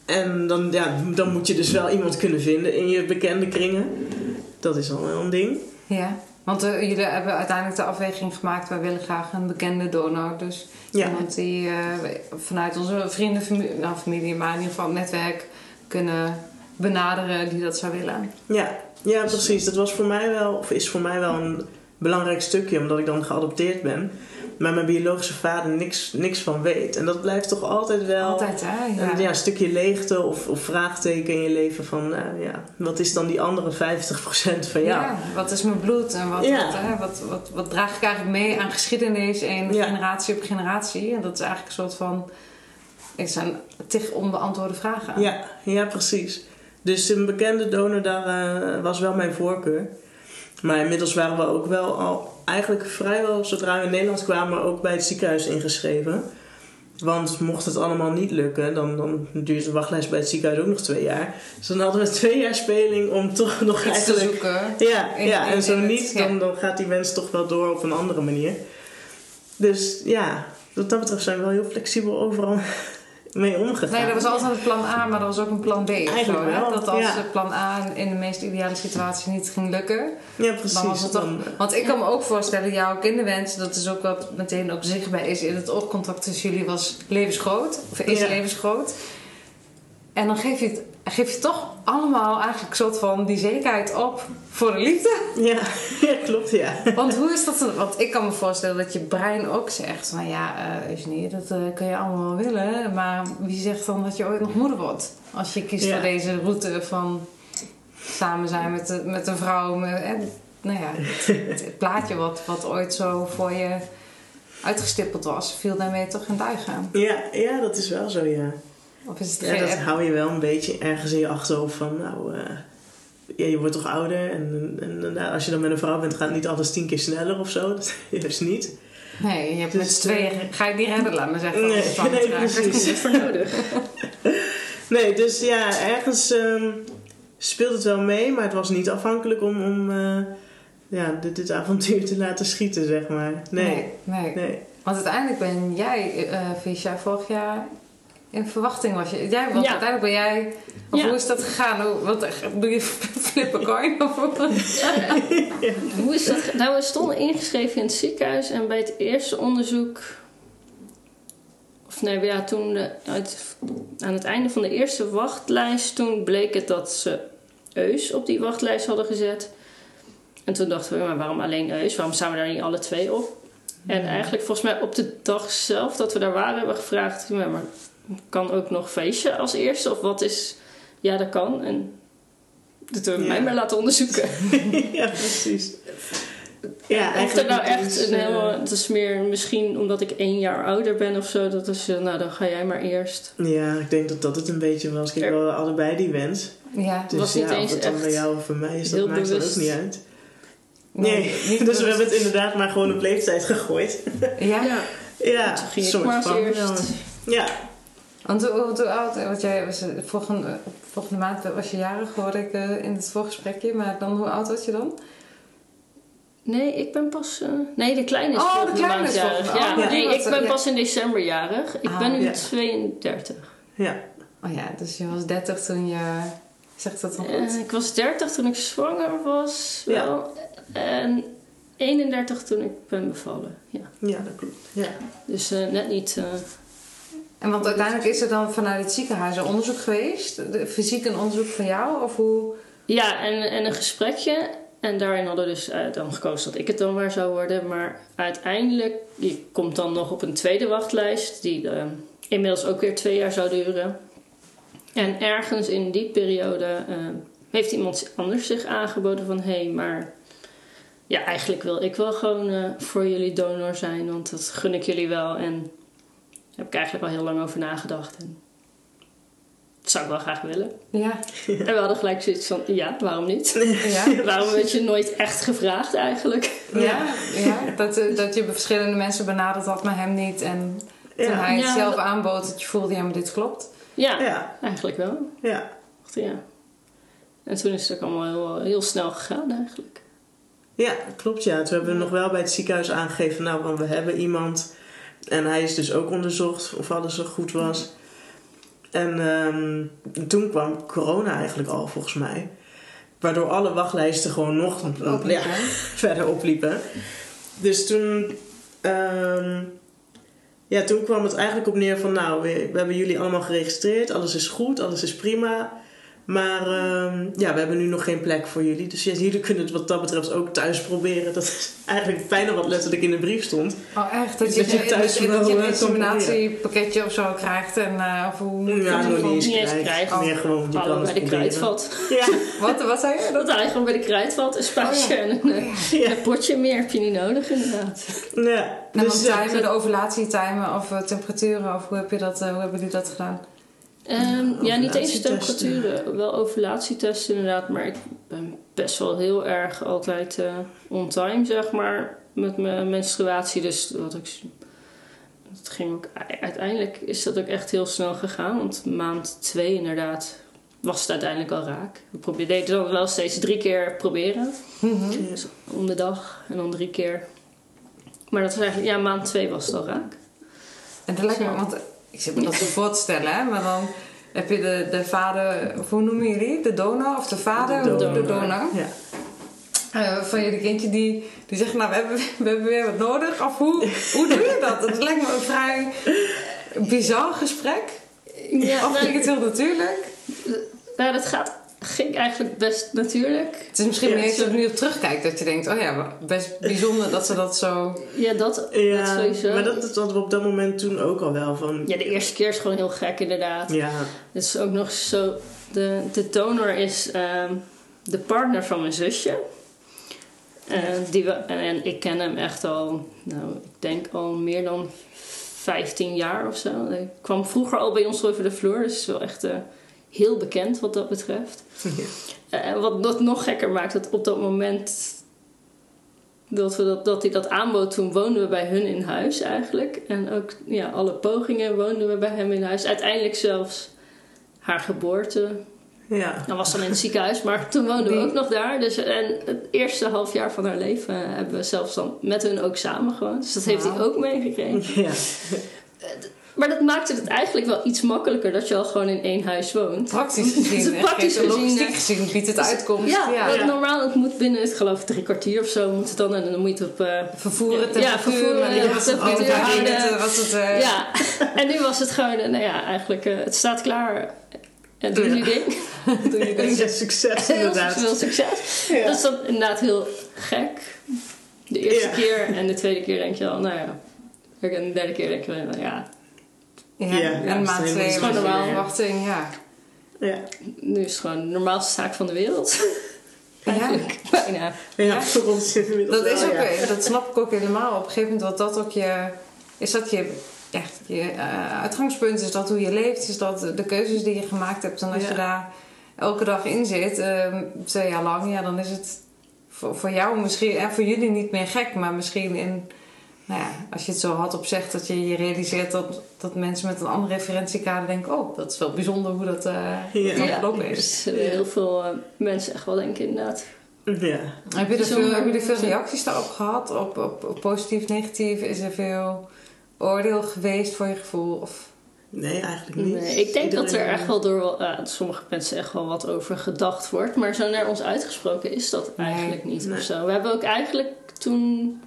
En dan, ja, dan moet je dus wel iemand kunnen vinden in je bekende kringen. Dat is al wel een ding. Ja, want uh, jullie hebben uiteindelijk de afweging gemaakt... wij willen graag een bekende donor. Dus Ja. iemand die uh, vanuit onze vrienden, familie, nou, familie... maar in ieder geval netwerk kunnen benaderen die dat zou willen. Ja, ja, precies. Dat was voor mij wel, of is voor mij wel een belangrijk stukje, omdat ik dan geadopteerd ben. Maar mijn biologische vader niks, niks van weet. En dat blijft toch altijd wel Altijd, hè? Ja. een, ja, stukje leegte of, of vraagteken in je leven van, nou ja, wat is dan die andere 50% van jou? Ja, wat is mijn bloed en wat, Ja. wat, hè, wat, wat, wat draag ik eigenlijk mee aan geschiedenis en Ja. generatie op generatie? En dat is eigenlijk een soort van. Het zijn tig onbeantwoorde vragen. Ja, ja, precies. Dus een bekende donor, daar eh, was wel mijn voorkeur. Maar inmiddels waren we ook wel al eigenlijk vrijwel zodra we in Nederland kwamen ook bij het ziekenhuis ingeschreven. Want mocht het allemaal niet lukken, dan, dan duurt de wachtlijst bij het ziekenhuis ook nog twee jaar. Dus dan hadden we twee jaar speling om toch nog Iets te eigenlijk... zoeken. Ja, In- ja in- en zo het- niet, ja. dan, dan gaat die wens toch wel door op een andere manier. Dus ja, wat dat betreft zijn we wel heel flexibel overal mee omgegaan. Nee, dat was altijd een plan A, maar dat was ook een plan B. Eigenlijk zo, wel, Dat als ja. eh, plan A in de meest ideale situatie niet ging lukken, ja, precies. dan was het toch... Dan- Want ik kan me ook voorstellen, jouw kinderwens, dat is ook wat meteen ook zichtbaar is in het oogcontact tussen jullie, was levensgroot. Of is Ja. levensgroot. En dan geef je, het, geef je toch allemaal eigenlijk een soort van die zekerheid op voor de liefde. ja, ja, klopt, ja. Want hoe is dat? dan? Want ik kan me voorstellen dat je brein ook zegt van ja, eh Eugenie, dat eh, kun je allemaal wel willen. Maar wie zegt dan dat je ooit nog moeder wordt? Als je kiest Ja. voor deze route van samen zijn met, de, met een vrouw. Met, eh, nou ja, het, het plaatje wat, wat ooit zo voor je uitgestippeld was, viel daarmee toch in duigen. Ja, ja, dat is wel zo, ja. Of is het Ja, dat hou je wel een beetje ergens in je achterhoofd van, nou, eh, ja, je wordt toch ouder en, en, en, nou, als je dan met een vrouw bent, gaat niet alles tien keer sneller of zo. Dat is niet. Nee, je hebt Dus, met z'n tweeën, ga je niet redden, laat maar zeggen. Nee, nee, precies. Niet voor nodig. Nee, dus ja, ergens ehm, speelt het wel mee, maar het was niet afhankelijk om, om eh, ja, dit, dit avontuur te laten schieten, zeg maar. Nee, nee. nee. nee. Want uiteindelijk ben jij, eh Visha, vorig jaar in verwachting was je. Jij, want Ja. uiteindelijk ben jij. Of Ja. hoe is dat gegaan? Hoe, wat, doe je flippen coin? Of, Hoe is dat? Nou, we stonden ingeschreven in het ziekenhuis en bij het eerste onderzoek. Of nee, ja, toen de, uit, aan het einde van de eerste wachtlijst, toen bleek het dat ze Eus op die wachtlijst hadden gezet. En toen dachten we, maar waarom alleen Eus? Waarom staan we daar niet alle twee op? En eigenlijk volgens mij op de dag zelf dat we daar waren, hebben we gevraagd, maar kan ook nog feestje als eerste? Of wat is... Ja, dat kan. En dat hebben we Ja. mij maar laten onderzoeken. ja, precies. Ja, of er nou echt een eh, helemaal... Het is meer misschien omdat ik één jaar ouder ben of zo. Dat is, eh, nou dan ga jij maar eerst. Ja, ik denk dat dat het een beetje was. Ik heb Er- wel allebei die wens. ja. Dus was niet ja, eens of het dan echt bij jou of bij mij is, dat heel maakt ook niet uit. Nee, dus we hebben het inderdaad maar gewoon op leeftijd gegooid. Ja. Ja, Ja, toen ging ik soort maar als eerst. Ja, Want hoe, hoe, hoe oud? Want jij was eh, volgende, volgende maand was je jarig, hoorde ik eh, in het voorgesprekje. Maar dan, hoe oud was je dan? Nee, ik ben pas... eh, nee, de kleine is Oh, de kleine maand is jarig. volgende- Ja, oh, ja. nee, ik ben ja. pas in december jarig. Ik Ah, ben nu ja. 32. ja. Oh ja, dus je was 30 toen je. Zegt dat dan goed? ik was 30 toen ik zwanger was. Ja. Wel. En 31 toen ik ben bevallen. Ja. ja, dat klopt. Ja. Dus eh, net niet... En want uiteindelijk is er dan vanuit het ziekenhuis een onderzoek geweest? De, fysiek een onderzoek van jou? Of hoe? Ja, en, en een gesprekje. En daarin hadden we dus eh, dan gekozen dat ik het dan maar zou worden. Maar uiteindelijk, je komt dan nog op een tweede wachtlijst. Die eh, inmiddels ook weer twee jaar zou duren. En ergens in die periode eh, heeft iemand anders zich aangeboden van... Hé, hey, maar ja, eigenlijk wil ik wel gewoon voor jullie donor zijn. Want dat gun ik jullie wel. En daar heb ik eigenlijk al heel lang over nagedacht. En dat zou ik wel graag willen. Ja. En we hadden gelijk zoiets van, ja, waarom niet? Ja. Waarom werd je nooit echt gevraagd eigenlijk? Ja, ja. Dat, eh, dat je verschillende mensen benaderd had, maar hem niet. En toen Ja. hij het Ja, zelf aanbood, dat je voelde, ja, maar dit klopt. Ja, Ja, eigenlijk wel. ja. Ja. En toen is het ook allemaal heel, heel snel gegaan eigenlijk. Ja, klopt ja. Toen hebben we nog wel bij het ziekenhuis aangegeven, nou, want we hebben iemand. En hij is dus ook onderzocht of alles zo goed was. En ehm, toen kwam corona eigenlijk al, volgens mij. Waardoor alle wachtlijsten gewoon nog Opliepen. ja, verder opliepen. Dus toen, ehm, ja, toen kwam het eigenlijk op neer van, nou, we, we hebben jullie allemaal geregistreerd. Alles is goed, alles is prima. Maar ehm, ja, we hebben nu nog geen plek voor jullie. Dus ja, jullie kunnen het wat dat betreft ook thuis proberen. Dat is eigenlijk bijna wat letterlijk in de brief stond. Oh, echt? Dat je, Dat je thuis dat je, wel, dat je een eh, kan inseminatiepakketje of zo krijgt. En uh, of hoe moet je Ja, dat nog doen? niet eens Niet eens krijgen. krijgen. Meer gewoon, je Hallo kan bij het de kruidvat. Ja, Wat, wat zei je? Dat hij gewoon bij de kruidvat een spuitje Oh ja. en een, eh, ja. een potje meer heb je niet nodig inderdaad. ja. En Dus, dan ja, timen, de ovulatietimen of uh, temperaturen, of hoe, heb je dat, uh, hoe hebben jullie dat gedaan? Ehm, ja, niet eens temperaturen. Wel ovulatietesten inderdaad, maar ik ben best wel heel erg altijd eh, on time, zeg maar, met mijn menstruatie. Dus wat ik, het ging ook, uiteindelijk is dat ook echt heel snel gegaan. Want maand twee inderdaad was het uiteindelijk al raak. We probeerden deden dan wel steeds drie keer proberen. Dus om de dag en dan drie keer. Maar dat was eigenlijk, ja, maand twee was het al raak. En dat lijkt me, want ik zit me dat zo voor te stellen, hè, maar dan heb je de, de vader, hoe noemen jullie? De donor of de vader? De De donor. donor. Ja. Eh, van jullie kindje die, die zegt, nou, we hebben, we hebben weer wat nodig. Of hoe, hoe doe je dat? Dat lijkt me een vrij bizar gesprek. Ja, of vind ik het heel natuurlijk? nou, dat gaat, ging eigenlijk best natuurlijk. Het is misschien Ja, niet eens zo- dat je nu op terugkijkt dat je denkt, oh ja, best bijzonder dat ze dat zo... Ja, dat, dat Ja, sowieso. maar dat, dat hadden we op dat moment toen ook al wel van... Ja, de eerste keer is gewoon heel gek inderdaad. Ja, Het is ook nog zo... De, de donor is ehm, de partner van mijn zusje. En, die we, en, en ik ken hem echt al, nou, ik denk al meer dan 15 jaar of zo. Hij kwam vroeger al bij ons over de vloer, dus is wel echt eh, heel bekend wat dat betreft. En wat dat nog gekker maakt, dat op dat moment dat, we dat, dat hij dat aanbood, toen woonden we bij hun in huis eigenlijk. En ook ja, alle pogingen woonden we bij hem in huis. Uiteindelijk zelfs haar geboorte. ja. Dat was dan in het ziekenhuis, maar toen woonden we ook nog daar. Dus, en het eerste half jaar van haar leven hebben we zelfs dan met hun ook samen gewoond. Dus dat heeft hij ook meegekregen. ja. Maar dat maakte het eigenlijk wel iets makkelijker dat je al gewoon in één huis woont. Praktisch gezien, en Praktisch gezien, logistiek eh, gezien biedt het uitkomst. Ja, ja. want normaal het moet binnen, ik geloof drie kwartier of zo moet het dan. En dan moet je het op... eh, Vervoeren, Ja, vervoeren, temperatuur houden. eh, was het... eh, ja, en nu was het gewoon, eh, nou ja, eigenlijk, eh, het staat klaar. En doe Ja. je ding. doe je ding. Ja, succes Heel inderdaad. veel succes. Ja. Dat is dan inderdaad heel gek. De eerste Ja. keer en de tweede keer denk je al, nou ja. En de derde keer denk je, wel, nou ja, Ja, Ja, en ja, maand het is twee helemaal was normaal. de verwachting, ja. Ja. nu is het gewoon de normaalste zaak van de wereld. ja. Eigenlijk, bijna. Ja, voor ons inmiddels Dat is ook, ja. eh, dat snap ik ook helemaal. Op een gegeven moment wat dat ook je... Is dat je echt je eh, uitgangspunt? Is dat hoe je leeft? Is dat de keuzes die je gemaakt hebt? En als Ja. je daar elke dag in zit, eh, twee jaar lang, ja, dan is het voor, voor jou misschien... En voor jullie niet meer gek, maar misschien in... Nou ja, als je het zo hard op zegt, dat je je realiseert dat, dat mensen met een andere referentiekader denken... Oh, dat is wel bijzonder hoe dat, eh Ja. Ja, gelopen is. zullen heel veel eh, mensen echt wel denken inderdaad. Ja. Heb je er veel, Bijzonder. hebben jullie veel reacties daarop gehad? Op, op, op positief, negatief? Is er veel oordeel geweest voor je gevoel? Of... Nee, eigenlijk niet. Nee, ik denk dat er echt wel door eh, sommige mensen echt wel wat over gedacht wordt. Maar zo naar ons uitgesproken is dat Nee. eigenlijk niet Nee. of zo. We hebben ook eigenlijk toen...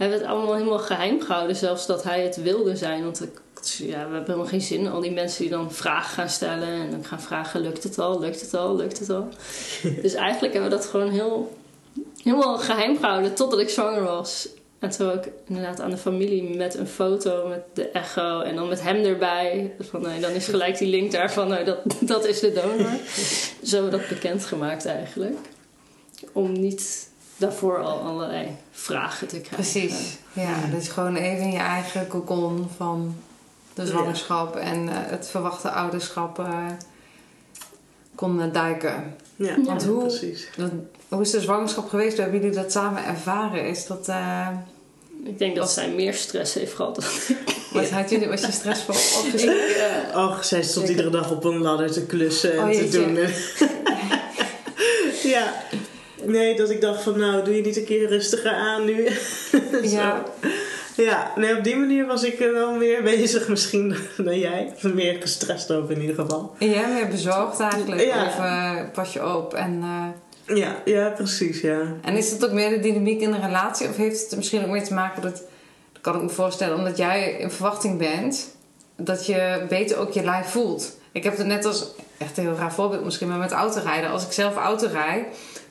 Hebben het allemaal helemaal geheim gehouden. Zelfs dat hij het wilde zijn. Want ik, ja, we hebben helemaal geen zin. Al die mensen die dan vragen gaan stellen. En dan gaan vragen, lukt het al? Lukt het al? Lukt het al? dus eigenlijk hebben we dat gewoon heel, helemaal geheim gehouden. Totdat ik zwanger was. En toen ook inderdaad aan de familie met een foto met de echo en dan met hem erbij. Van, nee, dan is gelijk die link daarvan, nou, dat, dat is de donor. Zo hebben we dat bekendgemaakt eigenlijk. Om niet daarvoor al allerlei vragen te krijgen. Precies. Ja, dus gewoon even in je eigen cocon van de zwangerschap en eh, het verwachte ouderschap eh, kon duiken. Ja, Want hoe- precies. Dat- hoe is de zwangerschap geweest? Hoe hebben jullie dat samen ervaren? Is dat, eh, Ik denk dat zij meer stress heeft gehad dan ik. wat had jullie, was je stressvol? Ik, eh, Och, zij stond iedere dag op een ladder te klussen en Oh, te jeetje. doen. ja. Nee, dat ik dacht van nou, doe je niet een keer rustiger aan nu. Ja. Ja, nee, op die manier was ik er wel meer bezig misschien dan jij. Meer gestrest over in ieder geval. En jij meer bezorgd eigenlijk? Ja. Of eh, pas je op? En, eh, Ja, ja, precies, ja. en is het ook meer de dynamiek in de relatie? Of heeft het misschien ook mee te maken dat... Dat kan ik me voorstellen, omdat jij in verwachting bent... Dat je beter ook je lijf voelt. Ik heb het net als... Echt een heel raar voorbeeld misschien, maar met autorijden. Als ik zelf auto rijd...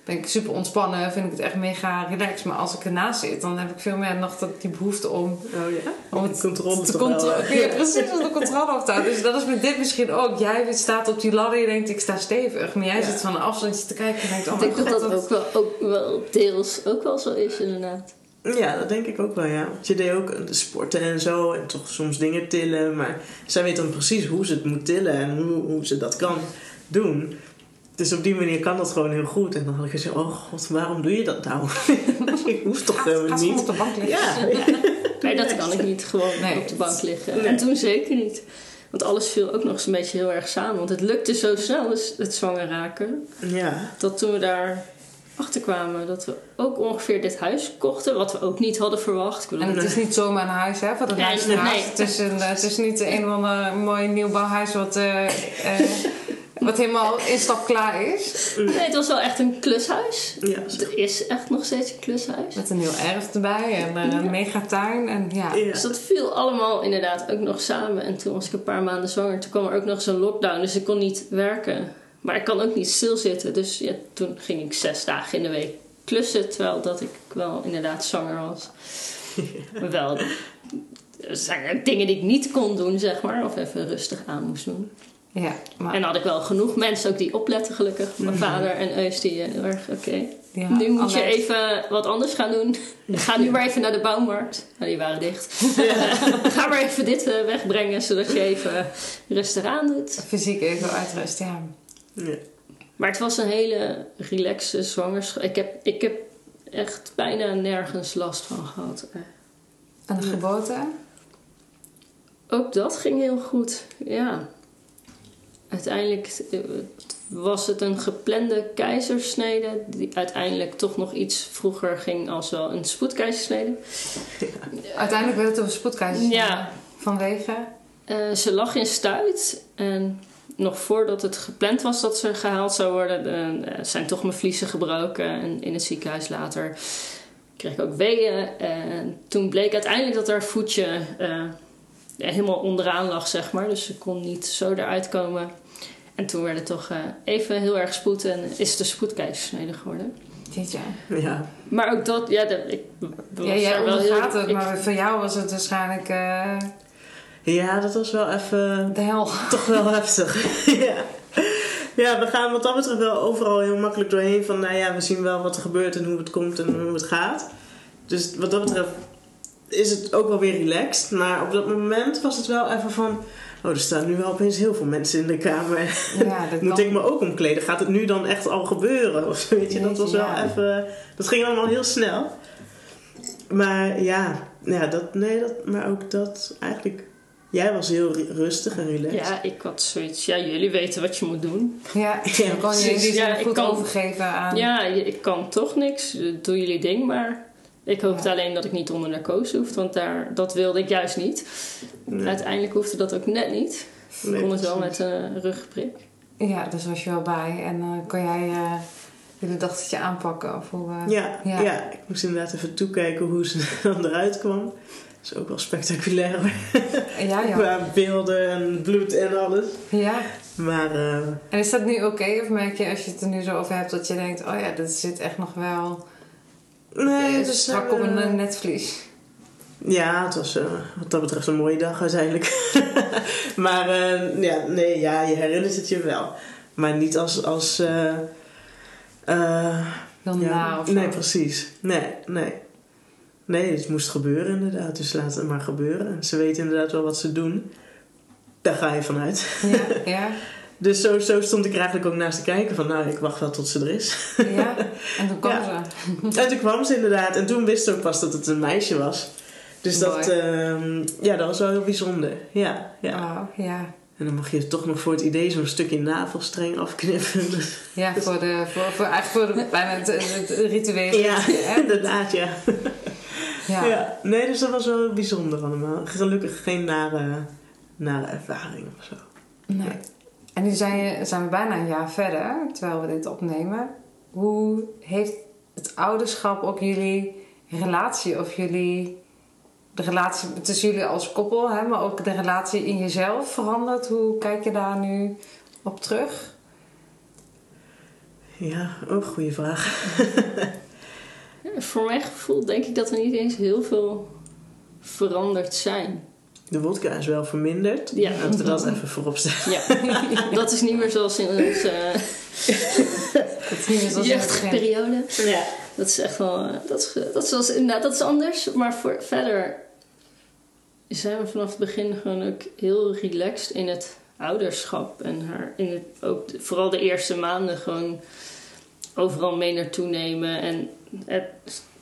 Ben ik super ontspannen, vind ik het echt mega relaxed. Maar als ik ernaast zit, dan heb ik veel meer nog dat, die behoefte om Oh ja? Om het controle te, te controle, houden. ja, precies om de controle op te houden. Dus dat is met dit misschien ook. Jij staat op die ladder, je denkt ik sta stevig. Maar jij Ja. zit van een afstandje te kijken en denkt, oh ik denk dat god. dat ook wel, ook wel deels ook wel zo is inderdaad. Ja, dat denk ik ook wel, ja. Want je deed ook de sporten en zo en toch soms dingen tillen. Maar zij weet dan precies hoe ze het moet tillen en hoe, hoe ze dat kan doen. Dus op die manier kan dat gewoon heel goed. En dan had ik gezegd, oh god, waarom doe je dat nou? ik hoef toch helemaal niet. op de bank liggen. Ja, Nee, dat kan ik niet gewoon Nee. op de bank liggen. Nee. En toen zeker niet. Want alles viel ook nog eens een beetje heel erg samen. Want het lukte zo snel, dus het zwanger raken. ja. Dat toen we daar achter kwamen, dat we ook ongeveer dit huis kochten. Wat we ook niet hadden verwacht. Ik bedoel, En het is niet zomaar een huis, hè, Nee, luisteraars. nee. Het, is een, eh, het is niet een of ander mooi nieuwbouwhuis wat, eh, eh, wat helemaal instapklaar is. Nee, het was wel echt een klushuis. Ja, Het is echt nog steeds een klushuis. Met een nieuw erf erbij en eh, een megatuin. En ja, ja. Dus dat viel allemaal inderdaad ook nog samen. En toen was ik een paar maanden zwanger. Toen kwam er ook nog zo'n lockdown, dus ik kon niet werken. Maar ik kan ook niet stilzitten. Dus ja, toen ging ik zes dagen in de week klussen. Terwijl dat ik wel inderdaad zwanger was. Maar wel, er zijn er dingen die ik niet kon doen, zeg maar. Of even rustig aan moest doen. Ja, maar En dan had ik wel genoeg mensen ook die opletten, gelukkig. Mijn vader en Eus, die eh, heel erg, oké. ja, nu moet je even wat anders gaan doen. Ga nu maar even naar de bouwmarkt. Nou, die waren dicht. Ga maar even dit eh, wegbrengen, zodat je even rustig aan doet. Fysiek even uitrust, ja. Ja. Maar het was een hele relaxe zwangerschap. Ik heb, ik heb echt bijna nergens last van gehad. Eh, En de geboorte? Ook dat ging heel goed, ja. Uiteindelijk eh, was het een geplande keizersnede, die uiteindelijk toch nog iets vroeger ging als wel een spoedkeizersnede. Uiteindelijk werd het een spoedkeizer. Ja, Vanwege? Eh, ze lag in stuit en nog voordat het gepland was dat ze gehaald zou worden, eh, zijn toch mijn vliezen gebroken. En in het ziekenhuis later kreeg ik ook weeën. En toen bleek uiteindelijk dat haar voetje helemaal onderaan lag, zeg maar. Dus ze kon niet zo eruit komen. En toen werd het toch eh, even heel erg spoed en is het een spoedkeizersnede geworden. Jeetje. ja. Maar ook dat, ja, dat, ik was Ja, jij wel heel... het, ik- maar voor jou was het waarschijnlijk eh, Ja, dat was wel even de hel. toch wel heftig. ja. ja, we gaan wat dat betreft wel overal heel makkelijk doorheen. Van nou ja, we zien wel wat er gebeurt en hoe het komt en hoe het gaat. Dus wat dat betreft is het ook wel weer relaxed. Maar op dat moment was het wel even van... Oh, er staan nu wel opeens heel veel mensen in de kamer. Ja, dat Moet kan. ik me ook omkleden? Gaat het nu dan echt al gebeuren? Of weet je, dat was wel Ja. even... Dat ging allemaal heel snel. Maar ja, ja dat, nee, dat, maar ook dat eigenlijk... Jij was heel ru- rustig en relaxed. Ja, ik had zoiets. Ja, jullie weten wat je moet doen. Ja, Ja, dan kan je die Ja, ik goed kan- overgeven aan... Ja, ik kan toch niks. Doe jullie ding maar. Ik hoopte alleen dat ik niet onder narcose hoefde, want daar, dat wilde ik juist niet. Nee. Uiteindelijk hoefde dat ook net niet. Ik Nee, kon het wel met een rugprik. Ja, dus was je wel bij. En dan kon jij eh jullie dochtertje aanpakken? Of hoe, eh, Ja, Ja. ja. ik moest inderdaad even toekijken hoe ze dan eruit kwam. Dat is ook wel spectaculair ja, ja. Qua beelden en bloed en alles. ja. Maar eh, En is dat nu oké? Of merk je als je het er nu zo over hebt dat je denkt... Oh ja, dit zit echt nog wel nee, het is strak op eh, een netvlies. Ja, het was eh, wat dat betreft een mooie dag uiteindelijk. maar eh, ja, nee, ja, je herinnert het je wel. Maar niet als... als eh, Heel ja, na of zo. Nee, precies. Nee, nee. Nee, het moest gebeuren inderdaad. Dus laat het maar gebeuren. En ze weten inderdaad wel wat ze doen. Daar ga je vanuit. Ja, ja, Dus zo, zo stond ik er eigenlijk ook naast te kijken van... Nou, ik wacht wel tot ze er is. ja. En toen kwam Ja. ze. En toen kwam ze inderdaad. En toen wist ze ook pas dat het een meisje was. Dus dat, ehm, ja, dat was wel heel bijzonder. Ja, ja. Oh, ja. En dan mag je toch nog voor het idee zo'n stukje navelstreng afknippen. Dus- Ja, voor de, voor, voor, eigenlijk voor de, bijna het, het ritueel. ja, hè? inderdaad, ja. Ja. ja. Nee, dus dat was wel bijzonder allemaal. Gelukkig geen nare, nare ervaring of zo. Nee. En nu zijn, we bijna een jaar verder, terwijl we dit opnemen. Hoe heeft het ouderschap ook jullie relatie of jullie... De relatie tussen jullie als koppel, hè, maar ook de relatie in jezelf veranderd? Hoe kijk je daar nu op terug? Ja, ook een goede vraag. Voor mijn gevoel denk ik dat er niet eens heel veel veranderd zijn. De wodka is wel verminderd. Ja. Laten we dat even voorop stellen. Ja, dat is niet meer zoals in onze Dat is niet meer zoals in het begin. jeugdperiode. Ja. Dat is echt wel, eh, dat is, dat is, wel- inderdaad, dat is anders. Maar voor, verder zijn we vanaf het begin gewoon ook heel relaxed in het ouderschap en haar in het, ook de- vooral de eerste maanden gewoon overal mee naartoe nemen. En het,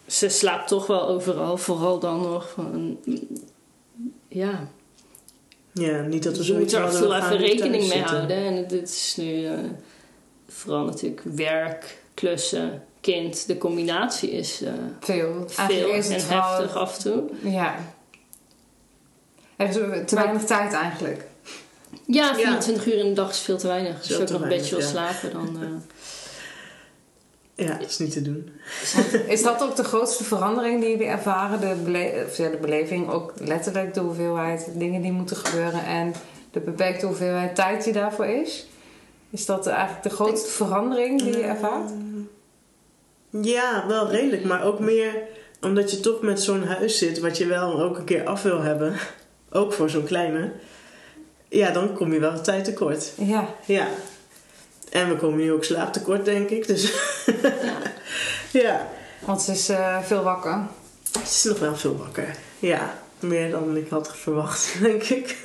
ze slaapt toch wel overal, vooral dan nog. Van, ja, Ja, niet dat we je moet zoiets er we even rekening mee zitten. houden. En dit is nu eh, vooral natuurlijk werk, klussen, kind. De combinatie is eh, Veel. veel is en het heftig af en toe. Ja. Er is te weinig tijd eigenlijk. Ja, 24 uur in de dag is veel te weinig. Als Veel je ook nog een beetje wil slapen, dan... eh, Ja, dat is niet te doen. Is dat ook de grootste verandering die jullie ervaren? De, bele- of ja, de beleving, ook letterlijk de hoeveelheid dingen die moeten gebeuren en de beperkte hoeveelheid tijd die daarvoor is? Is dat eigenlijk de grootste verandering die je ervaart? Ja, wel redelijk, maar ook meer omdat je toch met zo'n huis zit, wat je wel ook een keer af wil hebben, ook voor zo'n kleine. Ja, dan kom je wel tijd tekort. Ja, Ja. En we komen nu ook slaaptekort, denk ik. Dus ja, want ze is eh, veel wakker. het is nog wel veel wakker. Ja, meer dan ik had verwacht, denk ik.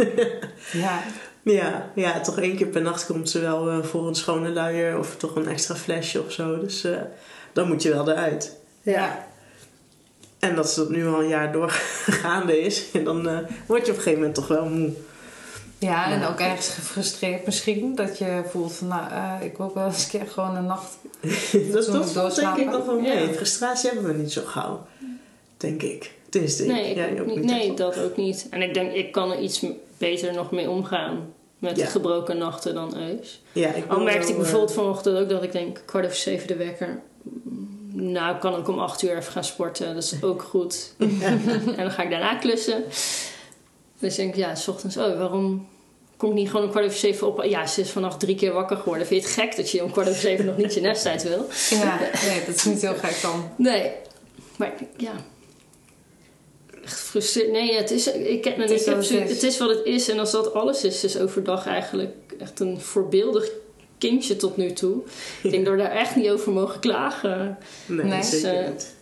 Ja, ja, ja, toch één keer per nacht komt ze wel eh, voor een schone luier of toch een extra flesje of zo. Dus eh, dan moet je wel eruit. ja. En dat dat nu al een jaar doorgaande is, en dan word je op een gegeven moment toch wel moe. Ja, en ook ergens gefrustreerd misschien. Dat je voelt van, nou, eh, ik wil ook wel eens een keer gewoon een nacht. dat ik valt denk ik nog wel mee. Ja. Frustratie hebben we niet zo gauw, denk ik. Tenminste, nee, ik, ik jij ook niet. nee, toch? dat ook niet. En ik denk, ik kan er iets beter nog mee omgaan. Met Ja. gebroken nachten dan Eus. Ja, ik Al merkte ik eh, bijvoorbeeld vanochtend ook dat ik denk, kwart over zeven de wekker. Nou, ik kan ook om acht uur even gaan sporten. Dat is ook goed. en dan ga ik daarna klussen. Dus denk ik, ja, s ochtends, oh, waarom kom ik niet gewoon om kwart over zeven op? Ja, ze is vannacht drie keer wakker geworden. Vind je het gek dat je om kwart over zeven nog niet je nesttijd wil? Ja, nee, dat is niet heel gek dan. Nee. Maar ja. Echt gefrustreerd. Nee, het is, ik heb, Het ik is heb het is. het is wat het is. En als dat alles is, is overdag eigenlijk echt een voorbeeldig kindje tot nu toe. Ik denk dat we daar echt niet over mogen klagen. Nee, Nee. zeker Dus, eh, niet.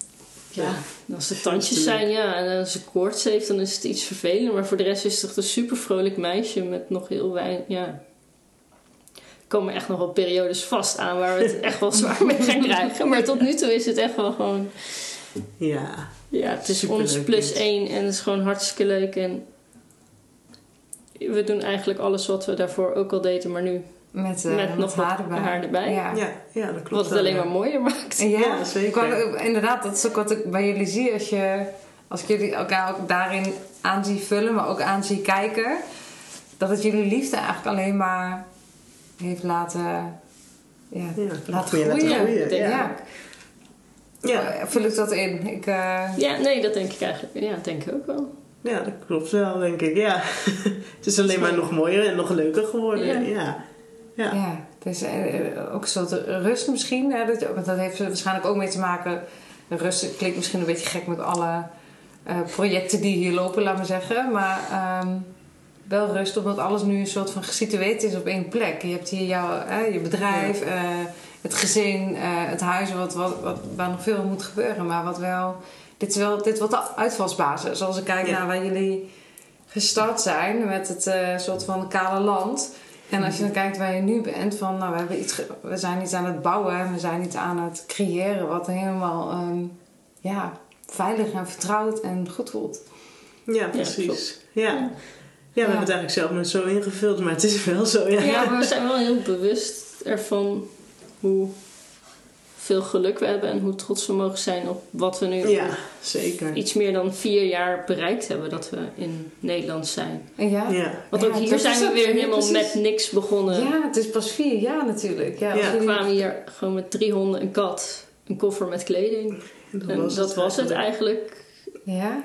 Ja, als er tandjes zijn, ja, en als ze koorts heeft, dan is het iets vervelend. Maar voor de rest is het echt een super vrolijk meisje met nog heel weinig, ja. Er komen echt nog wel periodes vast aan waar we het echt wel zwaar mee gaan krijgen. Maar tot nu toe is het echt wel gewoon, Ja, ja, het is ons plus één en het is gewoon hartstikke leuk. En we doen eigenlijk alles wat we daarvoor ook al deden, maar nu Met, eh, met met nog wat haar erbij. haar erbij. Ja. ja, ja dat klopt Wat het alleen ja. maar mooier maakt. Ja, Ja, zeker. Inderdaad, dat is ook wat ik bij jullie zie. Als, je, als ik jullie elkaar ook daarin aan zie vullen, maar ook aan zie kijken. Dat het jullie liefde eigenlijk alleen maar heeft laten, ja, Ja, laten groeien. laten groeien, denk Ja. ik. Ja, Vul ik dat in? Ik, eh, Ja, nee, dat denk ik eigenlijk. Ja, dat denk ik ook wel. ja, dat klopt wel, denk ik. Ja. het is alleen maar nog mooier en nog leuker geworden. Ja. Ja. Ja. eh, ook een soort rust misschien. Hè, dat, want dat heeft waarschijnlijk ook mee te maken. Rust klinkt misschien een beetje gek met alle eh, projecten die hier lopen, laat maar zeggen. Maar ehm, wel rust, omdat alles nu een soort van gesitueerd is op één plek. Je hebt hier jouw, eh, je bedrijf, het gezin, het huis, wat, wat, wat, waar nog veel moet gebeuren. Maar wat wel, dit is wel dit wordt de uitvalsbasis. Als ik kijk Ja. naar waar jullie gestart zijn met het soort van kale land. En als je dan kijkt waar je nu bent, van nou, we, hebben iets we zijn iets aan het bouwen, we zijn iets aan het creëren wat helemaal ehm, ja, veilig en vertrouwd en goed voelt. Ja, precies. Ja. Ja. we hebben het eigenlijk zelf nooit zo ingevuld, maar het is wel zo. Ja. Ja, maar we zijn wel heel bewust ervan hoe veel geluk we hebben en hoe trots we mogen zijn op wat we nu Ja, zeker. iets meer dan vier jaar bereikt hebben dat we in Nederland zijn. Ja, Ja. Want Ja, ook hier dat zijn we weer helemaal precies. met niks begonnen. ja, het is pas vier jaar natuurlijk. Ja. We kwamen hier gewoon met drie honden, een kat, een koffer met kleding. En dat was het, eigenlijk. ja.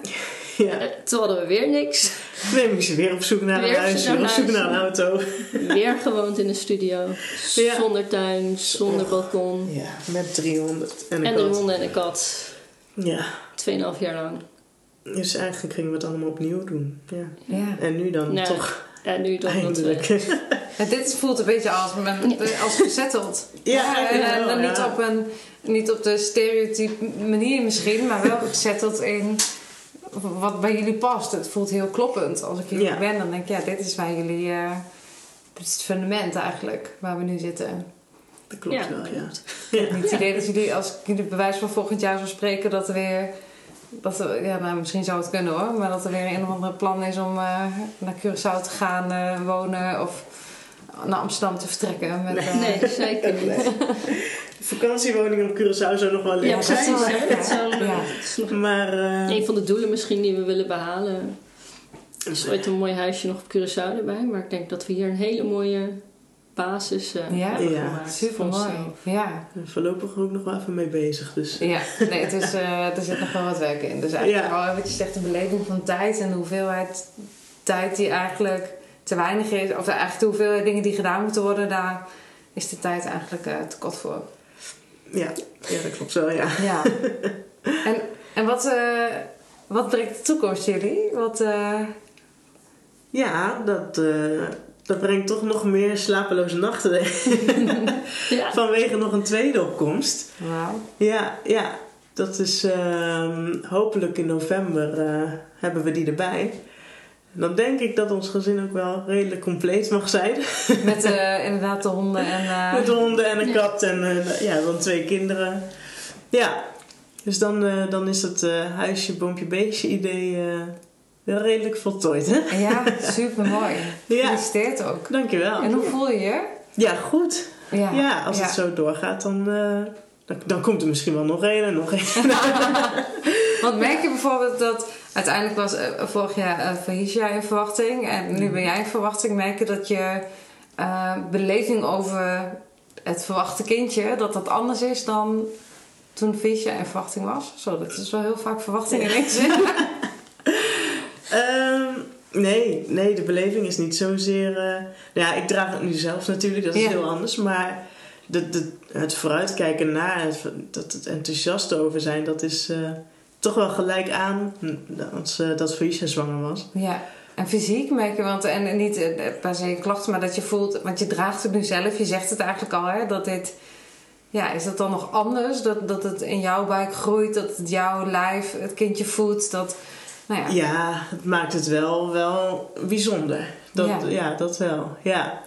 Ja. Eh, Toen hadden we weer niks. Nee, moest je weer op zoek naar Weer een huis, weer op zoek naar een auto. Weer gewoond in de studio. Ja. Zonder tuin, zonder balkon. Ja, met 300 en een En een kat. hond en een kat. Ja, 2,5 jaar lang. dus eigenlijk gingen we het allemaal opnieuw doen. Ja. ja. En nu dan Nou, toch En nu dan dat we... eindelijk. En dit voelt een beetje als, men, als gezetteld. Ja, en, ja, en dan ja. niet, op een, niet op de stereotype manier misschien, maar wel gezetteld in wat bij jullie past. Het voelt heel kloppend. Als ik hier Ja. ben, dan denk ik, ja, dit is waar jullie, eh, het is het fundament eigenlijk waar we nu zitten. Dat klopt Ja, wel, dat ja. Ik heb niet het idee dat jullie, als ik jullie bewijs van volgend jaar zou spreken, dat er weer. Dat er, ja, nou, misschien zou het kunnen hoor, maar dat er weer een of andere plan is om eh, naar Curaçao te gaan eh, wonen of naar Amsterdam te vertrekken. Met, eh, Nee, zeker niet. Vakantiewoning op Curaçao zou nog wel leuk Ja, zijn. zou- Ja. het is nog Maar eh, een van de doelen misschien die we willen behalen. Er is ooit een mooi huisje nog op Curaçao erbij. Maar ik denk dat we hier een hele mooie basis eh, Ja? hebben Ja, gemaakt. Super voor mooi. Ja. voorlopig ook nog wel even mee bezig. Dus ja, nee, het is, eh, er zit nog wel wat werk in. Dus eigenlijk wel wat je zegt, de beleving van tijd en de hoeveelheid tijd die eigenlijk te weinig is. Of eigenlijk de hoeveelheid dingen die gedaan moeten worden, daar is de tijd eigenlijk eh, te kort voor. Ja, ja, dat klopt wel, ja. Ja. en en wat, eh, wat brengt de toekomst jullie? Wat, eh, Ja, dat, eh, dat brengt toch nog meer slapeloze nachten Ja. vanwege nog een tweede opkomst. wauw. Ja, ja. Dat is ehm, hopelijk in november hebben we die erbij. Dan denk ik dat ons gezin ook wel redelijk compleet mag zijn. Met eh, inderdaad de honden en... eh, Met honden en een Ja. kat en eh, ja, dan twee kinderen. Ja, dus dan, eh, dan is het eh, huisje, boompje, beestje idee eh, wel redelijk voltooid. Hè? Ja, super mooi. Ja. Gefeliciteerd ook. Dankjewel. En hoe voel je je? Ja, goed. Ja, Ja, als ja. het zo doorgaat, dan, eh, dan, dan komt er misschien wel nog één en nog één. Want merk je bijvoorbeeld dat uiteindelijk was eh, vorig jaar uh, Fahisha in verwachting en nu ben jij in verwachting. Merk je dat je eh, beleving over het verwachte kindje, dat dat anders is dan toen Fahisha in verwachting was? Zo, dat is wel heel vaak verwachting in één zin. Ehm, nee, nee, de beleving is niet zozeer... eh, nou ja, ik draag het nu zelf natuurlijk, dat is Ja. heel anders. Maar de, de, het vooruitkijken naar, het, dat het enthousiast over zijn, dat is eh, toch wel gelijk aan als, eh, dat Felicia zwanger was. Ja. En fysiek merk je, want en, en niet eh, per se klachten, maar dat je voelt, want je draagt het nu zelf, je zegt het eigenlijk al, hè, dat dit, ja, is dat dan nog anders? Dat, dat het in jouw buik groeit, dat het jouw lijf het kindje voedt, dat, nou ja. Ja, het maakt het wel, wel bijzonder. Dat, Ja. ja. dat wel. Ja.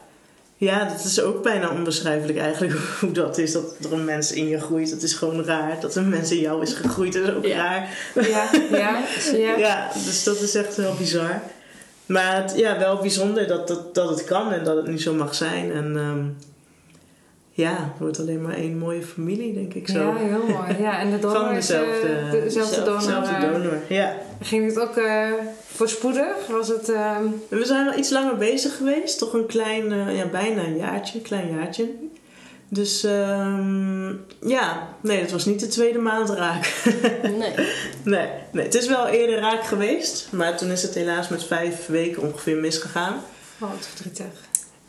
Ja, dat is ook bijna onbeschrijfelijk eigenlijk hoe dat is. Dat er een mens in je groeit, dat is gewoon raar. Dat een mens in jou is gegroeid, dat is ook Ja. raar. Ja, ja, ja. Ja, dus dat is echt wel bizar. Maar het, ja, wel bijzonder dat, dat, dat het kan en dat het nu zo mag zijn. En ehm, ja, het wordt alleen maar één mooie familie, denk ik zo. Ja, heel mooi. Ja, en de donor Van is, eh, dezelfde- dezelfde donor. Zelfde eh, donor, ja. Ging het ook eh, voorspoedig? Was het... ehm, We zijn wel iets langer bezig geweest. Toch een klein, eh, ja, bijna een jaartje. Een klein jaartje. Dus ehm, ja, nee, het was niet de tweede maand raak. Nee. nee, nee, het is wel eerder raak geweest. Maar toen is het helaas met vijf weken ongeveer misgegaan. oh, wat verdrietig.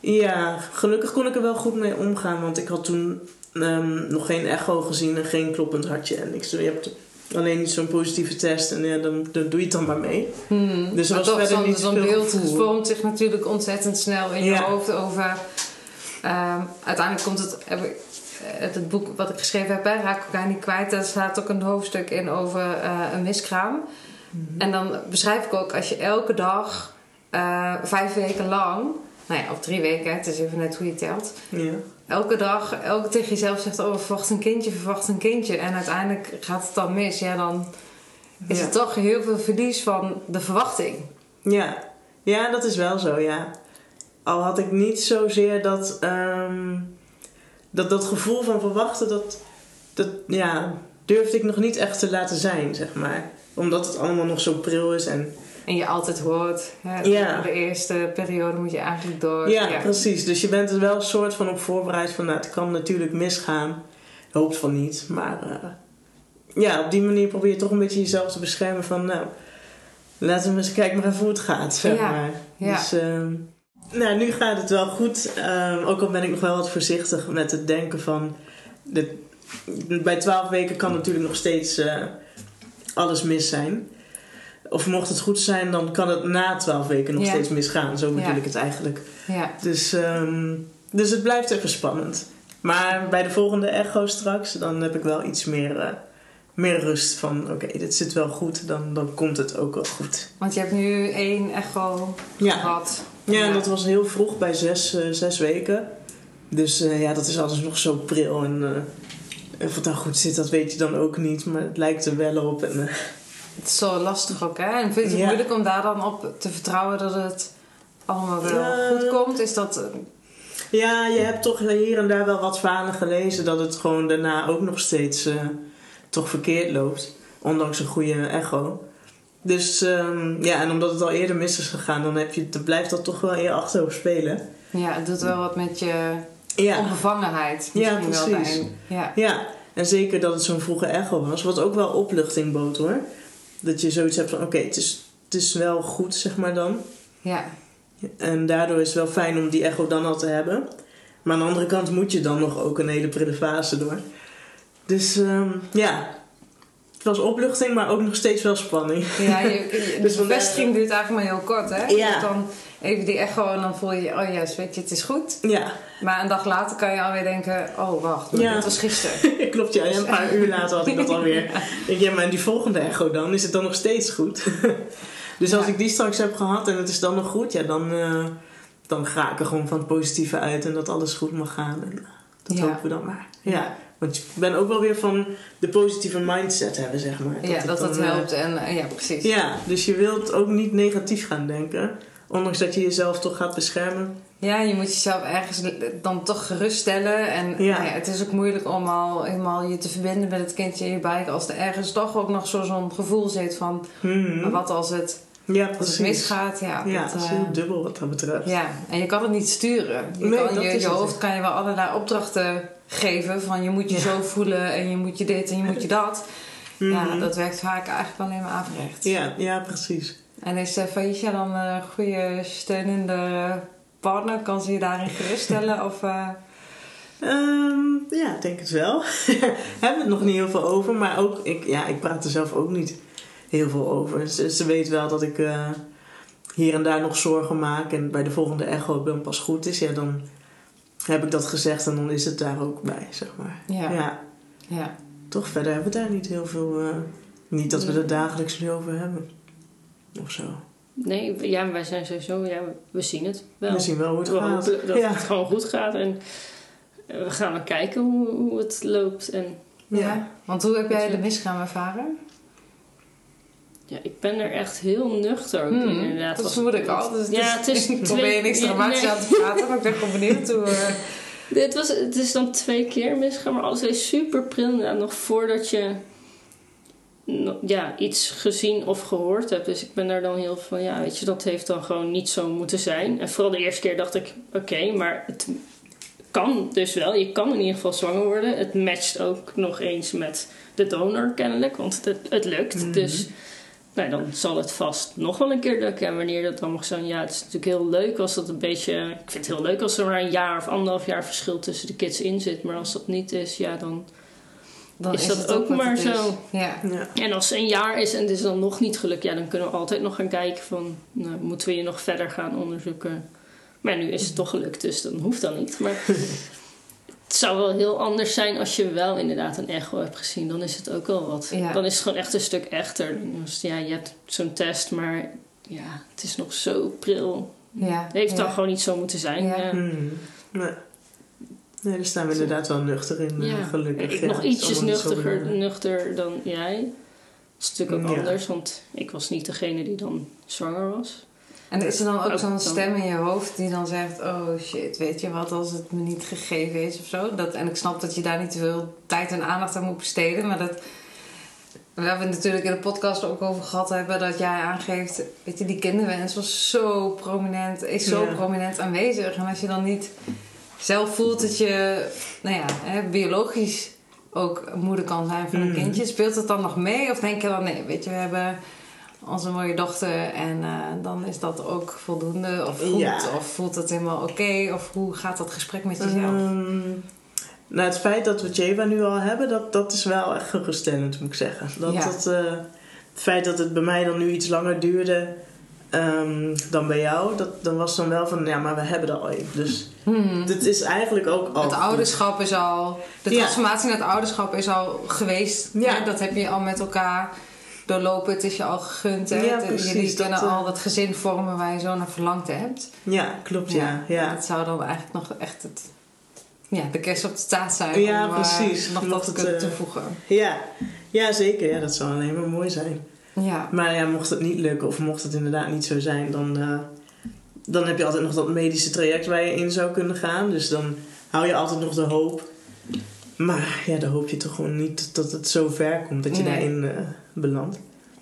Ja, gelukkig kon ik er wel goed mee omgaan. Want ik had toen ehm, nog geen echo gezien en geen kloppend hartje en niks. Je hebt alleen niet zo'n positieve test en ja, dan, dan doe je het dan maar mee. Hmm. Dus er was toch, verder zo'n niet zo'n beeld vormt zich natuurlijk ontzettend snel in je hoofd over... ehm, uiteindelijk komt het... heb ik- eh, Het, het boek wat ik geschreven heb, hè, Raak ik elkaar niet kwijt, daar staat ook een hoofdstuk in over eh, een miskraam. Mhm. En dan beschrijf ik ook als je elke dag eh, vijf weken lang, nou ja, of drie weken, het is even net hoe je telt, Ja. Elke dag elke tegen jezelf zegt: Oh, verwacht een kindje, verwacht een kindje. En uiteindelijk gaat het dan mis. Ja, dan is Ja. het toch heel veel verlies van de verwachting. Ja. ja, dat is wel zo, ja. Al had ik niet zozeer dat, ehm, dat, dat gevoel van verwachten, dat, dat ja, durfde ik nog niet echt te laten zijn, zeg maar. Omdat het allemaal nog zo pril is en En je altijd hoort: hè, Ja. De eerste periode moet je eigenlijk door. Ja, precies. Dus je bent er wel een soort van op voorbereid van, nou, het kan natuurlijk misgaan. Hoopt van niet, maar eh, ja, op die manier probeer je toch een beetje jezelf te beschermen van, nou, laten we eens kijken maar even hoe het gaat, zeg Ja, maar. ja. Dus, ehm, nou, nu gaat het wel goed. Ehm, ook al ben ik nog wel wat voorzichtig met het denken van, dit, bij twaalf weken kan natuurlijk nog steeds eh, alles mis zijn. Of mocht het goed zijn, dan kan het na twaalf weken nog Ja. steeds misgaan. Zo bedoel Ja. ik het eigenlijk. Ja. Dus, ehm, dus het blijft even spannend. Maar bij de volgende echo straks, dan heb ik wel iets meer, eh, meer rust van... Oké, dit zit wel goed, dan, dan komt het ook wel goed. Want je hebt nu één echo Ja, gehad. Ja, en dat was heel vroeg bij zes, eh, zes weken. Dus eh, ja, dat is alles nog zo pril. En of het dan goed zit, dat weet je dan ook niet. Maar het lijkt er wel op. En, Het is zo lastig ook, hè? En vind je het Ja. moeilijk om daar dan op te vertrouwen dat het allemaal wel goed komt? Is dat... eh, ja, je hebt toch hier en daar wel wat verhalen gelezen dat het gewoon daarna ook nog steeds eh, toch verkeerd loopt. Ondanks een goede echo. Dus ehm, ja, en omdat het al eerder mis is gegaan, dan, heb je, dan blijft dat toch wel in je achterhoofd spelen. Ja, het doet wel wat met je Ja. onbevangenheid. Ja, misschien wel precies. daarin. Ja. Ja, en zeker dat het zo'n vroege echo was. Wat ook wel opluchting bood hoor. Dat je zoiets hebt van, oké, het, is, het is wel goed, zeg maar dan. ja. En daardoor is het wel fijn om die echo dan al te hebben. Maar aan de andere kant moet je dan nog ook een hele prille fase door. Dus ehm, ja, het was opluchting, maar ook nog steeds wel spanning. Ja, je, je- de Dus vandaar- bevestiging duurt eigenlijk maar heel kort, hè? Ja. Hebt dan even die echo en dan voel je, oh ja, weet je, het is goed. Ja, Maar een dag later kan je alweer denken, oh wacht, Ja. dit was gisteren. klopt ja. En een paar uur later had ik dat alweer. Ik denk, ja, maar en die volgende echo dan, is het dan nog steeds goed? dus als Ja. ik die straks heb gehad en het is dan nog goed, ja, dan, eh, dan ga ik er gewoon van het positieve uit en dat alles goed mag gaan. En, eh, dat Ja. hopen we dan maar. Ja. Want ik ben ook wel weer van de positieve mindset hebben, zeg maar. ja, het dat dat dan, eh, helpt. En ja, precies. Ja, dus je wilt ook niet negatief gaan denken. Ondanks dat je jezelf toch gaat beschermen. Ja, je moet jezelf ergens dan toch geruststellen. En Ja. nou ja, het is ook moeilijk om al helemaal je te verbinden met het kindje in je buik. Als er ergens toch ook nog zo- zo'n gevoel zit van... Mhm. Wat als het, Ja, als precies. het misgaat? Ja, Ja, dat, het is eh, heel dubbel wat dat betreft. ja, en je kan het niet sturen. Je, Nee, kan, dat je, je hoofd kan je wel allerlei opdrachten geven. Van je moet je Ja. zo voelen en je moet je dit en je moet je dat. Ja, Mhm. dat werkt vaak eigenlijk alleen maar averechts. ja, ja, precies. En is uh, Faisha dan een goede steunende partner? Kan ze je daarin geruststellen? Of, eh, Ehm, ja, ik denk het wel. Hebben we het nog niet heel veel over, maar ook, ik, ja, ik praat er zelf ook niet heel veel over. Ze, ze weet wel dat ik eh, hier en daar nog zorgen maak en bij de volgende echo dan pas goed is. Ja, dan heb ik dat gezegd en dan is het daar ook bij, zeg maar. Ja. ja ja. toch verder hebben we daar niet heel veel. eh, niet dat we er dagelijks nu over hebben. Of zo. Nee, ja, maar wij zijn sowieso, ja, we zien het wel. We zien wel hoe het we gaat. hopen dat Ja. het gewoon goed gaat en eh, we gaan maar kijken hoe, hoe het loopt. En Ja. Want hoe heb jij de miskraam ervaren? ja, ik ben er echt heel nuchter ook Hmm, in, inderdaad. Dat vermoed ik al. Dus ja, het is ik probeer je niks ja, dramatisch nee. aan te praten, maar ik ben gewoon benieuwd hoe... eh, Dit was, het is dan twee keer misgaan, maar alles is super pril. inderdaad, Nog voordat je ja, iets gezien of gehoord hebt. Dus ik ben daar dan heel van, ja, weet je, dat heeft dan gewoon niet zo moeten zijn. En vooral de eerste keer dacht ik, oké, maar het kan dus wel. Je kan in ieder geval zwanger worden. Het matcht ook nog eens met de donor kennelijk, want het, het lukt. Mhm. Dus nou, dan zal het vast nog wel een keer lukken. En wanneer dat dan mag zijn, ja, het is natuurlijk heel leuk als dat een beetje... Ik vind het heel leuk als er maar een jaar of anderhalf jaar verschil tussen de kids in zit. Maar als dat niet is, ja, dan... dan Is dat het ook maar zo? Ja. Ja. En als het een jaar is en het is dan nog niet gelukt, ja, dan kunnen we altijd nog gaan kijken van... Nou, moeten we je nog verder gaan onderzoeken? Maar nu is het toch gelukt, dus dan hoeft dat niet. Maar het zou wel heel anders zijn als je wel inderdaad een echo hebt gezien. Dan is het ook wel wat. Ja. Dan is het gewoon echt een stuk echter. Dus ja, je hebt zo'n test, maar ja, het is nog zo pril. Ja. Het heeft ja. dan gewoon niet zo moeten zijn. Ja. Ja. Mhm. Nee. daar staan we inderdaad wel nuchter in, eh, Ja. gelukkig. Ik Ja, nog ietsjes nuchtiger, belangrijk. nuchter dan jij. Het is natuurlijk ook Ja. anders, want ik was niet degene die dan zwanger was. En is er dan ook Ook zo'n stem in je hoofd die dan zegt... Oh shit, weet je wat als het me niet gegeven is of zo? Dat, en ik snap dat je daar niet te veel tijd en aandacht aan moet besteden. Maar dat... We hebben het natuurlijk in de podcast ook over gehad hebben... dat jij aangeeft... Weet je, die kinderwens was zo prominent... Is zo Ja. prominent aanwezig. En als je dan niet zelf voelt dat je... Nou ja, hè, biologisch ook moeder kan zijn van een Mhm. kindje... Speelt het dan nog mee? Of denk je dan... Nee, weet je, we hebben onze mooie dochter en eh, dan is dat ook voldoende of goed Ja. of voelt het helemaal oké of hoe gaat dat gesprek met jezelf? Ehm, nou, het feit dat we Jeva nu al hebben, dat, dat is wel echt geruststellend, moet ik zeggen. Dat, Ja. dat, eh, het feit dat het bij mij dan nu iets langer duurde ehm, dan bij jou, dat, dan was dan wel van, ja, maar we hebben dat al. Dus Hmm. dit is eigenlijk ook al Het ouderschap is al, de Ja. transformatie naar het ouderschap is al geweest. Ja. Hè, Dat heb je al met elkaar doorlopen. Het is je al gegund. Hè? Ja, precies, Jullie dat, kunnen eh, al dat gezin vormen waar je zo naar verlangd hebt. Ja, klopt, ja. ja. Dat zou dan eigenlijk nog echt het, ja, de kerst op de taart zijn. Ja, om eh, precies. nog wat te kunnen eh, toevoegen. Ja. ja, zeker. Ja, dat zou alleen maar mooi zijn. Ja. Maar ja, mocht het niet lukken of mocht het inderdaad niet zo zijn, dan, eh, dan heb je altijd nog dat medische traject waar je in zou kunnen gaan. Dus dan hou je altijd nog de hoop. Maar ja, dan hoop je toch gewoon niet dat het zo ver komt dat je Nee. daarin eh, belandt.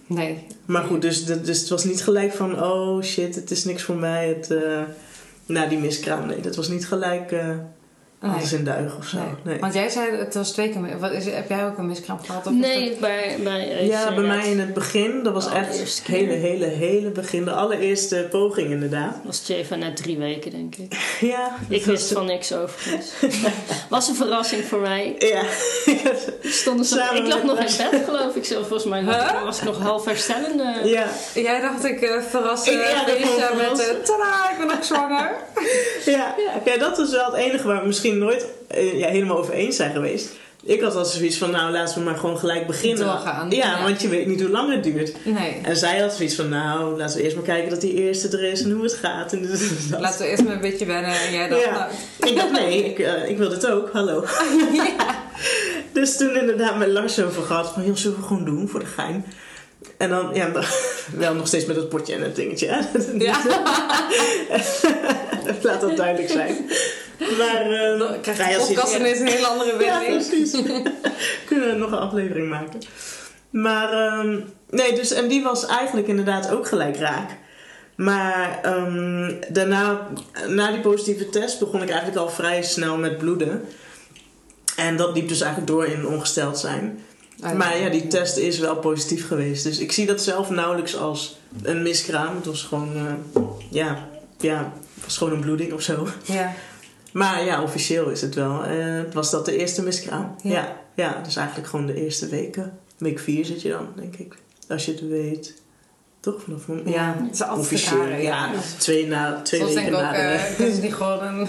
Nee. Maar goed, dus, dus het was niet gelijk van, oh shit, het is niks voor mij. Het, eh na die miskraam, nee, dat was niet gelijk Nee. alles in duigen of zo. Nee. Nee. Want jij zei, het was twee keer... Wat is, heb jij ook een miskraam gehad? Of Nee, bij, bij Ja, bij mij in het begin, dat was De echt het hele, hele, hele begin. De allereerste poging inderdaad. was Jeva na drie weken, denk ik. Ja, Ik dat was- wist van niks overigens. was een verrassing voor mij. Ja, Stonden ze, Samen ik lag nog in bed, geloof ik zelf. Volgens mij Huh? was ik nog half herstellende. ja, dat- Jij dacht ik eh verrassen Ik- ja, dat ik met... eh, Tada, ik ben ook zwanger. ja. ja, dat was wel het enige waar we misschien nooit eh, ja, helemaal over eens zijn geweest. Ik had altijd zoiets van, nou laten we maar gewoon gelijk beginnen. Doorgaan, Ja, ja. want je weet niet hoe lang het duurt. Nee. En zij had zoiets van, nou laten we eerst maar kijken dat die eerste er is en hoe het gaat. En dat. Laten we eerst maar een beetje wennen. En jij dacht, Ja. nou... Ik dacht, nee, ik, eh, ik wil dit ook, hallo. Dus toen inderdaad met Lars over gehad van, joh, zullen we gewoon doen voor de gein? En dan, ja, dan- wel nog steeds met het potje en het dingetje. Hè? Ja. Laat dat duidelijk zijn. Maar, Dan krijgt de ja, podcast zie- ineens een hele andere Ja, wending. precies. Kunnen we nog een aflevering maken. Maar, ehm, nee, dus, en die was eigenlijk inderdaad ook gelijk raak. Maar ehm, daarna, na die positieve test, begon ik eigenlijk al vrij snel met bloeden. En dat liep dus eigenlijk door in ongesteld zijn. Ah, Maar ja, die test is wel positief geweest. Dus ik zie dat zelf nauwelijks als een miskraam. Het was gewoon, eh, ja, ja, was gewoon een bloeding of zo. Ja. Maar ja, officieel is het wel. eh, was dat de eerste miskraam? Ja. Ja. ja. dus eigenlijk gewoon de eerste weken. Week 4 zit je dan, denk ik. Als je het weet. Toch? Vanaf Ja, het is altijd officieel. rare, ja. Ja, twee, na, twee Soms weken denk ik ook, na de... eh, gewoon een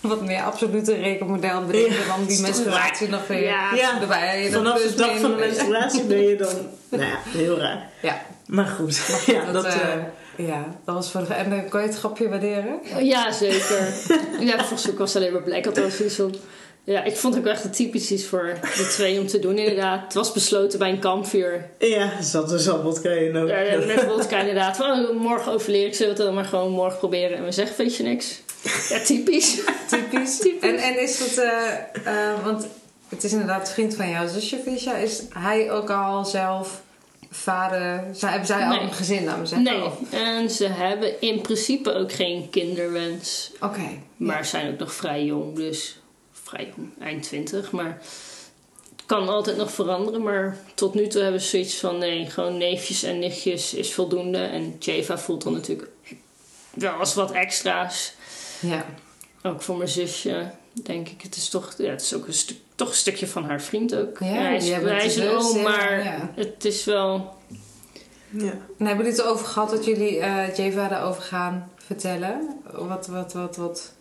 wat meer absolute rekenmodel bedenken Ja. dan die menstruatie nog weer Ja. ja, erbij. Vanaf de dag van de menstruatie ben je dan... nou ja, heel raar. Ja, Maar goed. ja, dat, dat, eh, ja, dat was voor de... En eh, kon je het grapje waarderen? Ja, zeker. ja, volgens mij was het alleen maar blij. Ik had er zoiets van... Ja, ik vond het ook echt typisch iets voor de twee om te doen inderdaad. Het was besloten bij een kampvuur. ja, zat dus al wat krijgen ook. Ja, met vodka inderdaad. Van, oh, morgen overleer ik, zullen we het dan maar gewoon morgen proberen. En we zeggen, weet je niks. Ja, typisch. Typisch. En, en is dat... eh, eh, want het is inderdaad vriend van jouw zusje, Fisha. Is hij ook al zelf vader... Zij, hebben zij al een gezin, laten we zeggen? Nee, Of- en ze hebben in principe ook geen kinderwens. Oké. Maar zijn ook nog vrij jong, dus vrij jong, eind 20. Maar het kan altijd nog veranderen. Maar tot nu toe hebben ze zoiets van nee, gewoon neefjes en nichtjes is voldoende. En Jeva voelt dan natuurlijk wel als wat extra's. Ja. Ook voor mijn zusje, denk ik. Het is toch, ja, het is ook een, stuk, toch een stukje van haar vriend ook. Ja, hij is, hij de een oom, ja, maar ja. het is wel... Ja. En hebben jullie het erover gehad dat jullie eh Jeva daarover gaan vertellen? Wat, wat, wat, wat?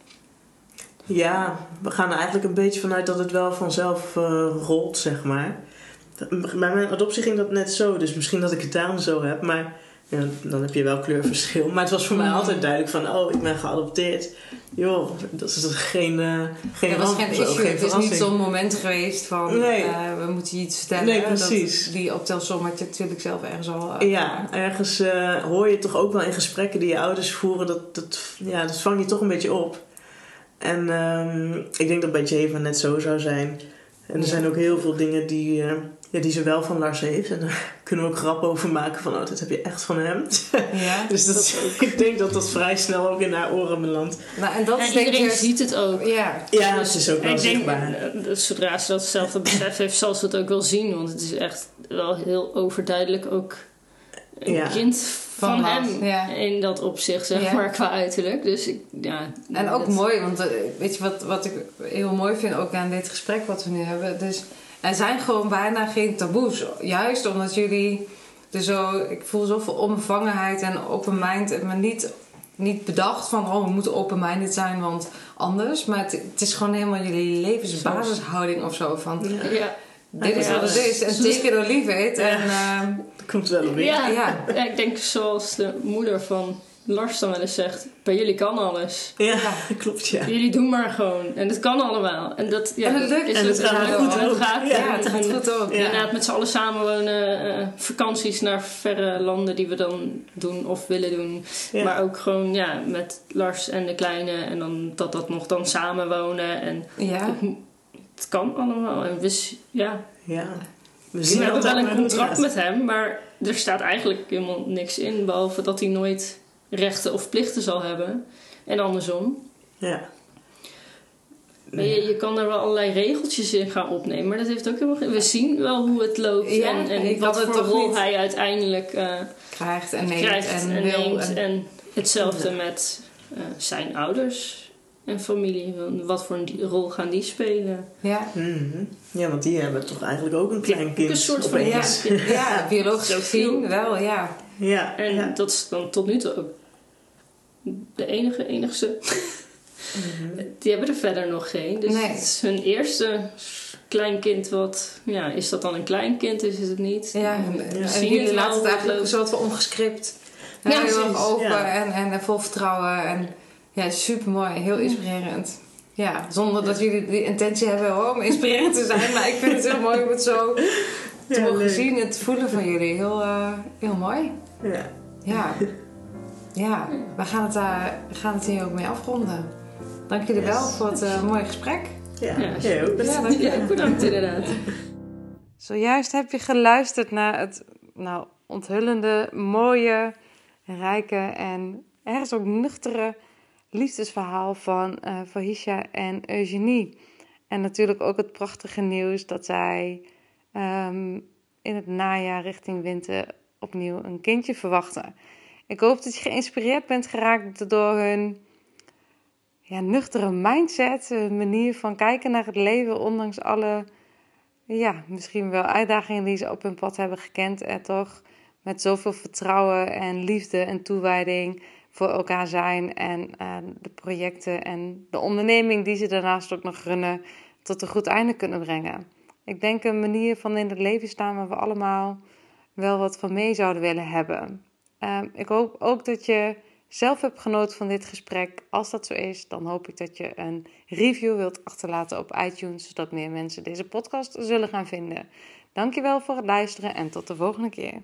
Ja, we gaan er eigenlijk een beetje vanuit dat het wel vanzelf eh, rolt, zeg maar. Bij mijn adoptie ging dat net zo, dus misschien dat ik het daarom zo heb, maar dan heb je wel kleurverschil. Maar het was voor mij Mm. altijd duidelijk van, oh, ik ben geadopteerd. Joh, dat is geen, eh geen Er was geen issue. geen Het is niet zo'n moment geweest van Nee. eh, we moeten je iets vertellen. Nee, Dat- precies. die optelsom had je natuurlijk zelf ergens al. eh, Ja, ergens hoor je toch ook wel in gesprekken die je ouders voeren, dat, dat, ja, dat vang je toch een beetje op. En ehm, ik denk dat bij Jeva net zo zou zijn. En er Ja. zijn ook heel veel dingen die, eh, ja, die ze wel van Lars heeft. En daar kunnen we ook grappen over maken van, oh, dit heb je echt van hem. Ja. dus dat, ik denk dat dat vrij snel ook in haar oren belandt. Nou, en dat ik iedereen ziet het ook. Ja. Ja, Dus het is ook wel ik denk, zichtbaar. eh, dat zodra ze datzelfde besef heeft, zal ze het ook wel zien. Want het is echt wel heel overduidelijk ook een Ja. kind van, hem ja. in dat opzicht, zeg Ja. maar, qua uiterlijk. Dus ik, ja. En ook dat- mooi, want eh, weet je wat, wat ik heel mooi vind ook aan dit gesprek wat we nu hebben? Dus er zijn gewoon bijna geen taboes. Juist omdat jullie er zo, ik voel zoveel onbevangenheid en open mind, maar niet, niet bedacht van oh, we moeten open-minded zijn, want anders. Maar het, het is gewoon helemaal jullie levensbasishouding of zo. Van Ja, dit is wat het is. En take it or leave it. En, ehm, Dat komt wel op weer. Ja. ik denk zoals de moeder van Lars dan wel eens zegt: bij jullie kan alles. Ja, klopt ja. Jullie doen maar gewoon. En het kan allemaal. En, dat, ja, En het lukt. is En het gaat goed het gaat. Ja, het gaat goed ook. Ja. Inderdaad, met z'n allen samenwonen, eh, vakanties naar verre landen die we dan doen of willen doen. Ja. Maar ook gewoon ja, met Lars en de kleine en dan dat dat nog dan samenwonen. En Ja. Het kan allemaal. En ja, ja. We we zien hebben wel een contract met hem, maar er staat eigenlijk helemaal niks in. Behalve dat hij nooit rechten of plichten zal hebben. En andersom. Ja. Maar je, je kan er wel allerlei regeltjes in gaan opnemen, maar dat heeft ook helemaal geen... We zien wel hoe het loopt Ja, en, wat voor toch rol hij uiteindelijk eh, Krijgt en neemt krijgt en, en, wil. neemt. en- En hetzelfde met eh, zijn ouders en familie. Wat voor een rol gaan die spelen? ja. Mhm. Ja, want die hebben toch eigenlijk ook een klein kind. een soort van... Ja, ja, biologisch Zo gezien wel, ja. Ja. en ja. dat is dan tot nu toe ook de enige, enigste. Die hebben er verder nog geen. Dus Nee. het is hun eerste kleinkind wat... Ja, is dat dan een kleinkind? Is het niet? Ja, en, We en zien jullie laten het eigenlijk soort van ongescript. Ja, Ja, heel erg open ja. en, en vol vertrouwen. En ja, super mooi, heel inspirerend. Ja, zonder dat jullie die intentie hebben om inspirerend te zijn. Maar ik vind het heel mooi om het zo te Ja, mogen leuk. zien, het voelen van jullie. Heel, eh, heel mooi. Ja. Ja. Ja, we gaan het, daar, we gaan het hier ook mee afronden. Dank jullie wel voor het eh, mooie gesprek. Ja, Ja. Ja, dank. Ja, bedankt inderdaad. Zojuist heb je geluisterd naar het nou, onthullende, mooie, rijke en ergens ook nuchtere liefdesverhaal van eh Fahisha en Eugenie. En natuurlijk ook het prachtige nieuws dat zij ehm, in het najaar richting winter opnieuw een kindje verwachten. Ik hoop dat je geïnspireerd bent geraakt door hun ja, nuchtere mindset, hun manier van kijken naar het leven, ondanks alle ja, misschien wel uitdagingen die ze op hun pad hebben gekend. En toch met zoveel vertrouwen en liefde en toewijding voor elkaar zijn. En de projecten en de onderneming die ze daarnaast ook nog runnen tot een goed einde kunnen brengen. Ik denk een manier van in het leven staan waar we allemaal wel wat van mee zouden willen hebben. Ehm, ik hoop ook dat je zelf hebt genoten van dit gesprek. Als dat zo is, dan hoop ik dat je een review wilt achterlaten op iTunes, zodat meer mensen deze podcast zullen gaan vinden. Dankjewel voor het luisteren en tot de volgende keer.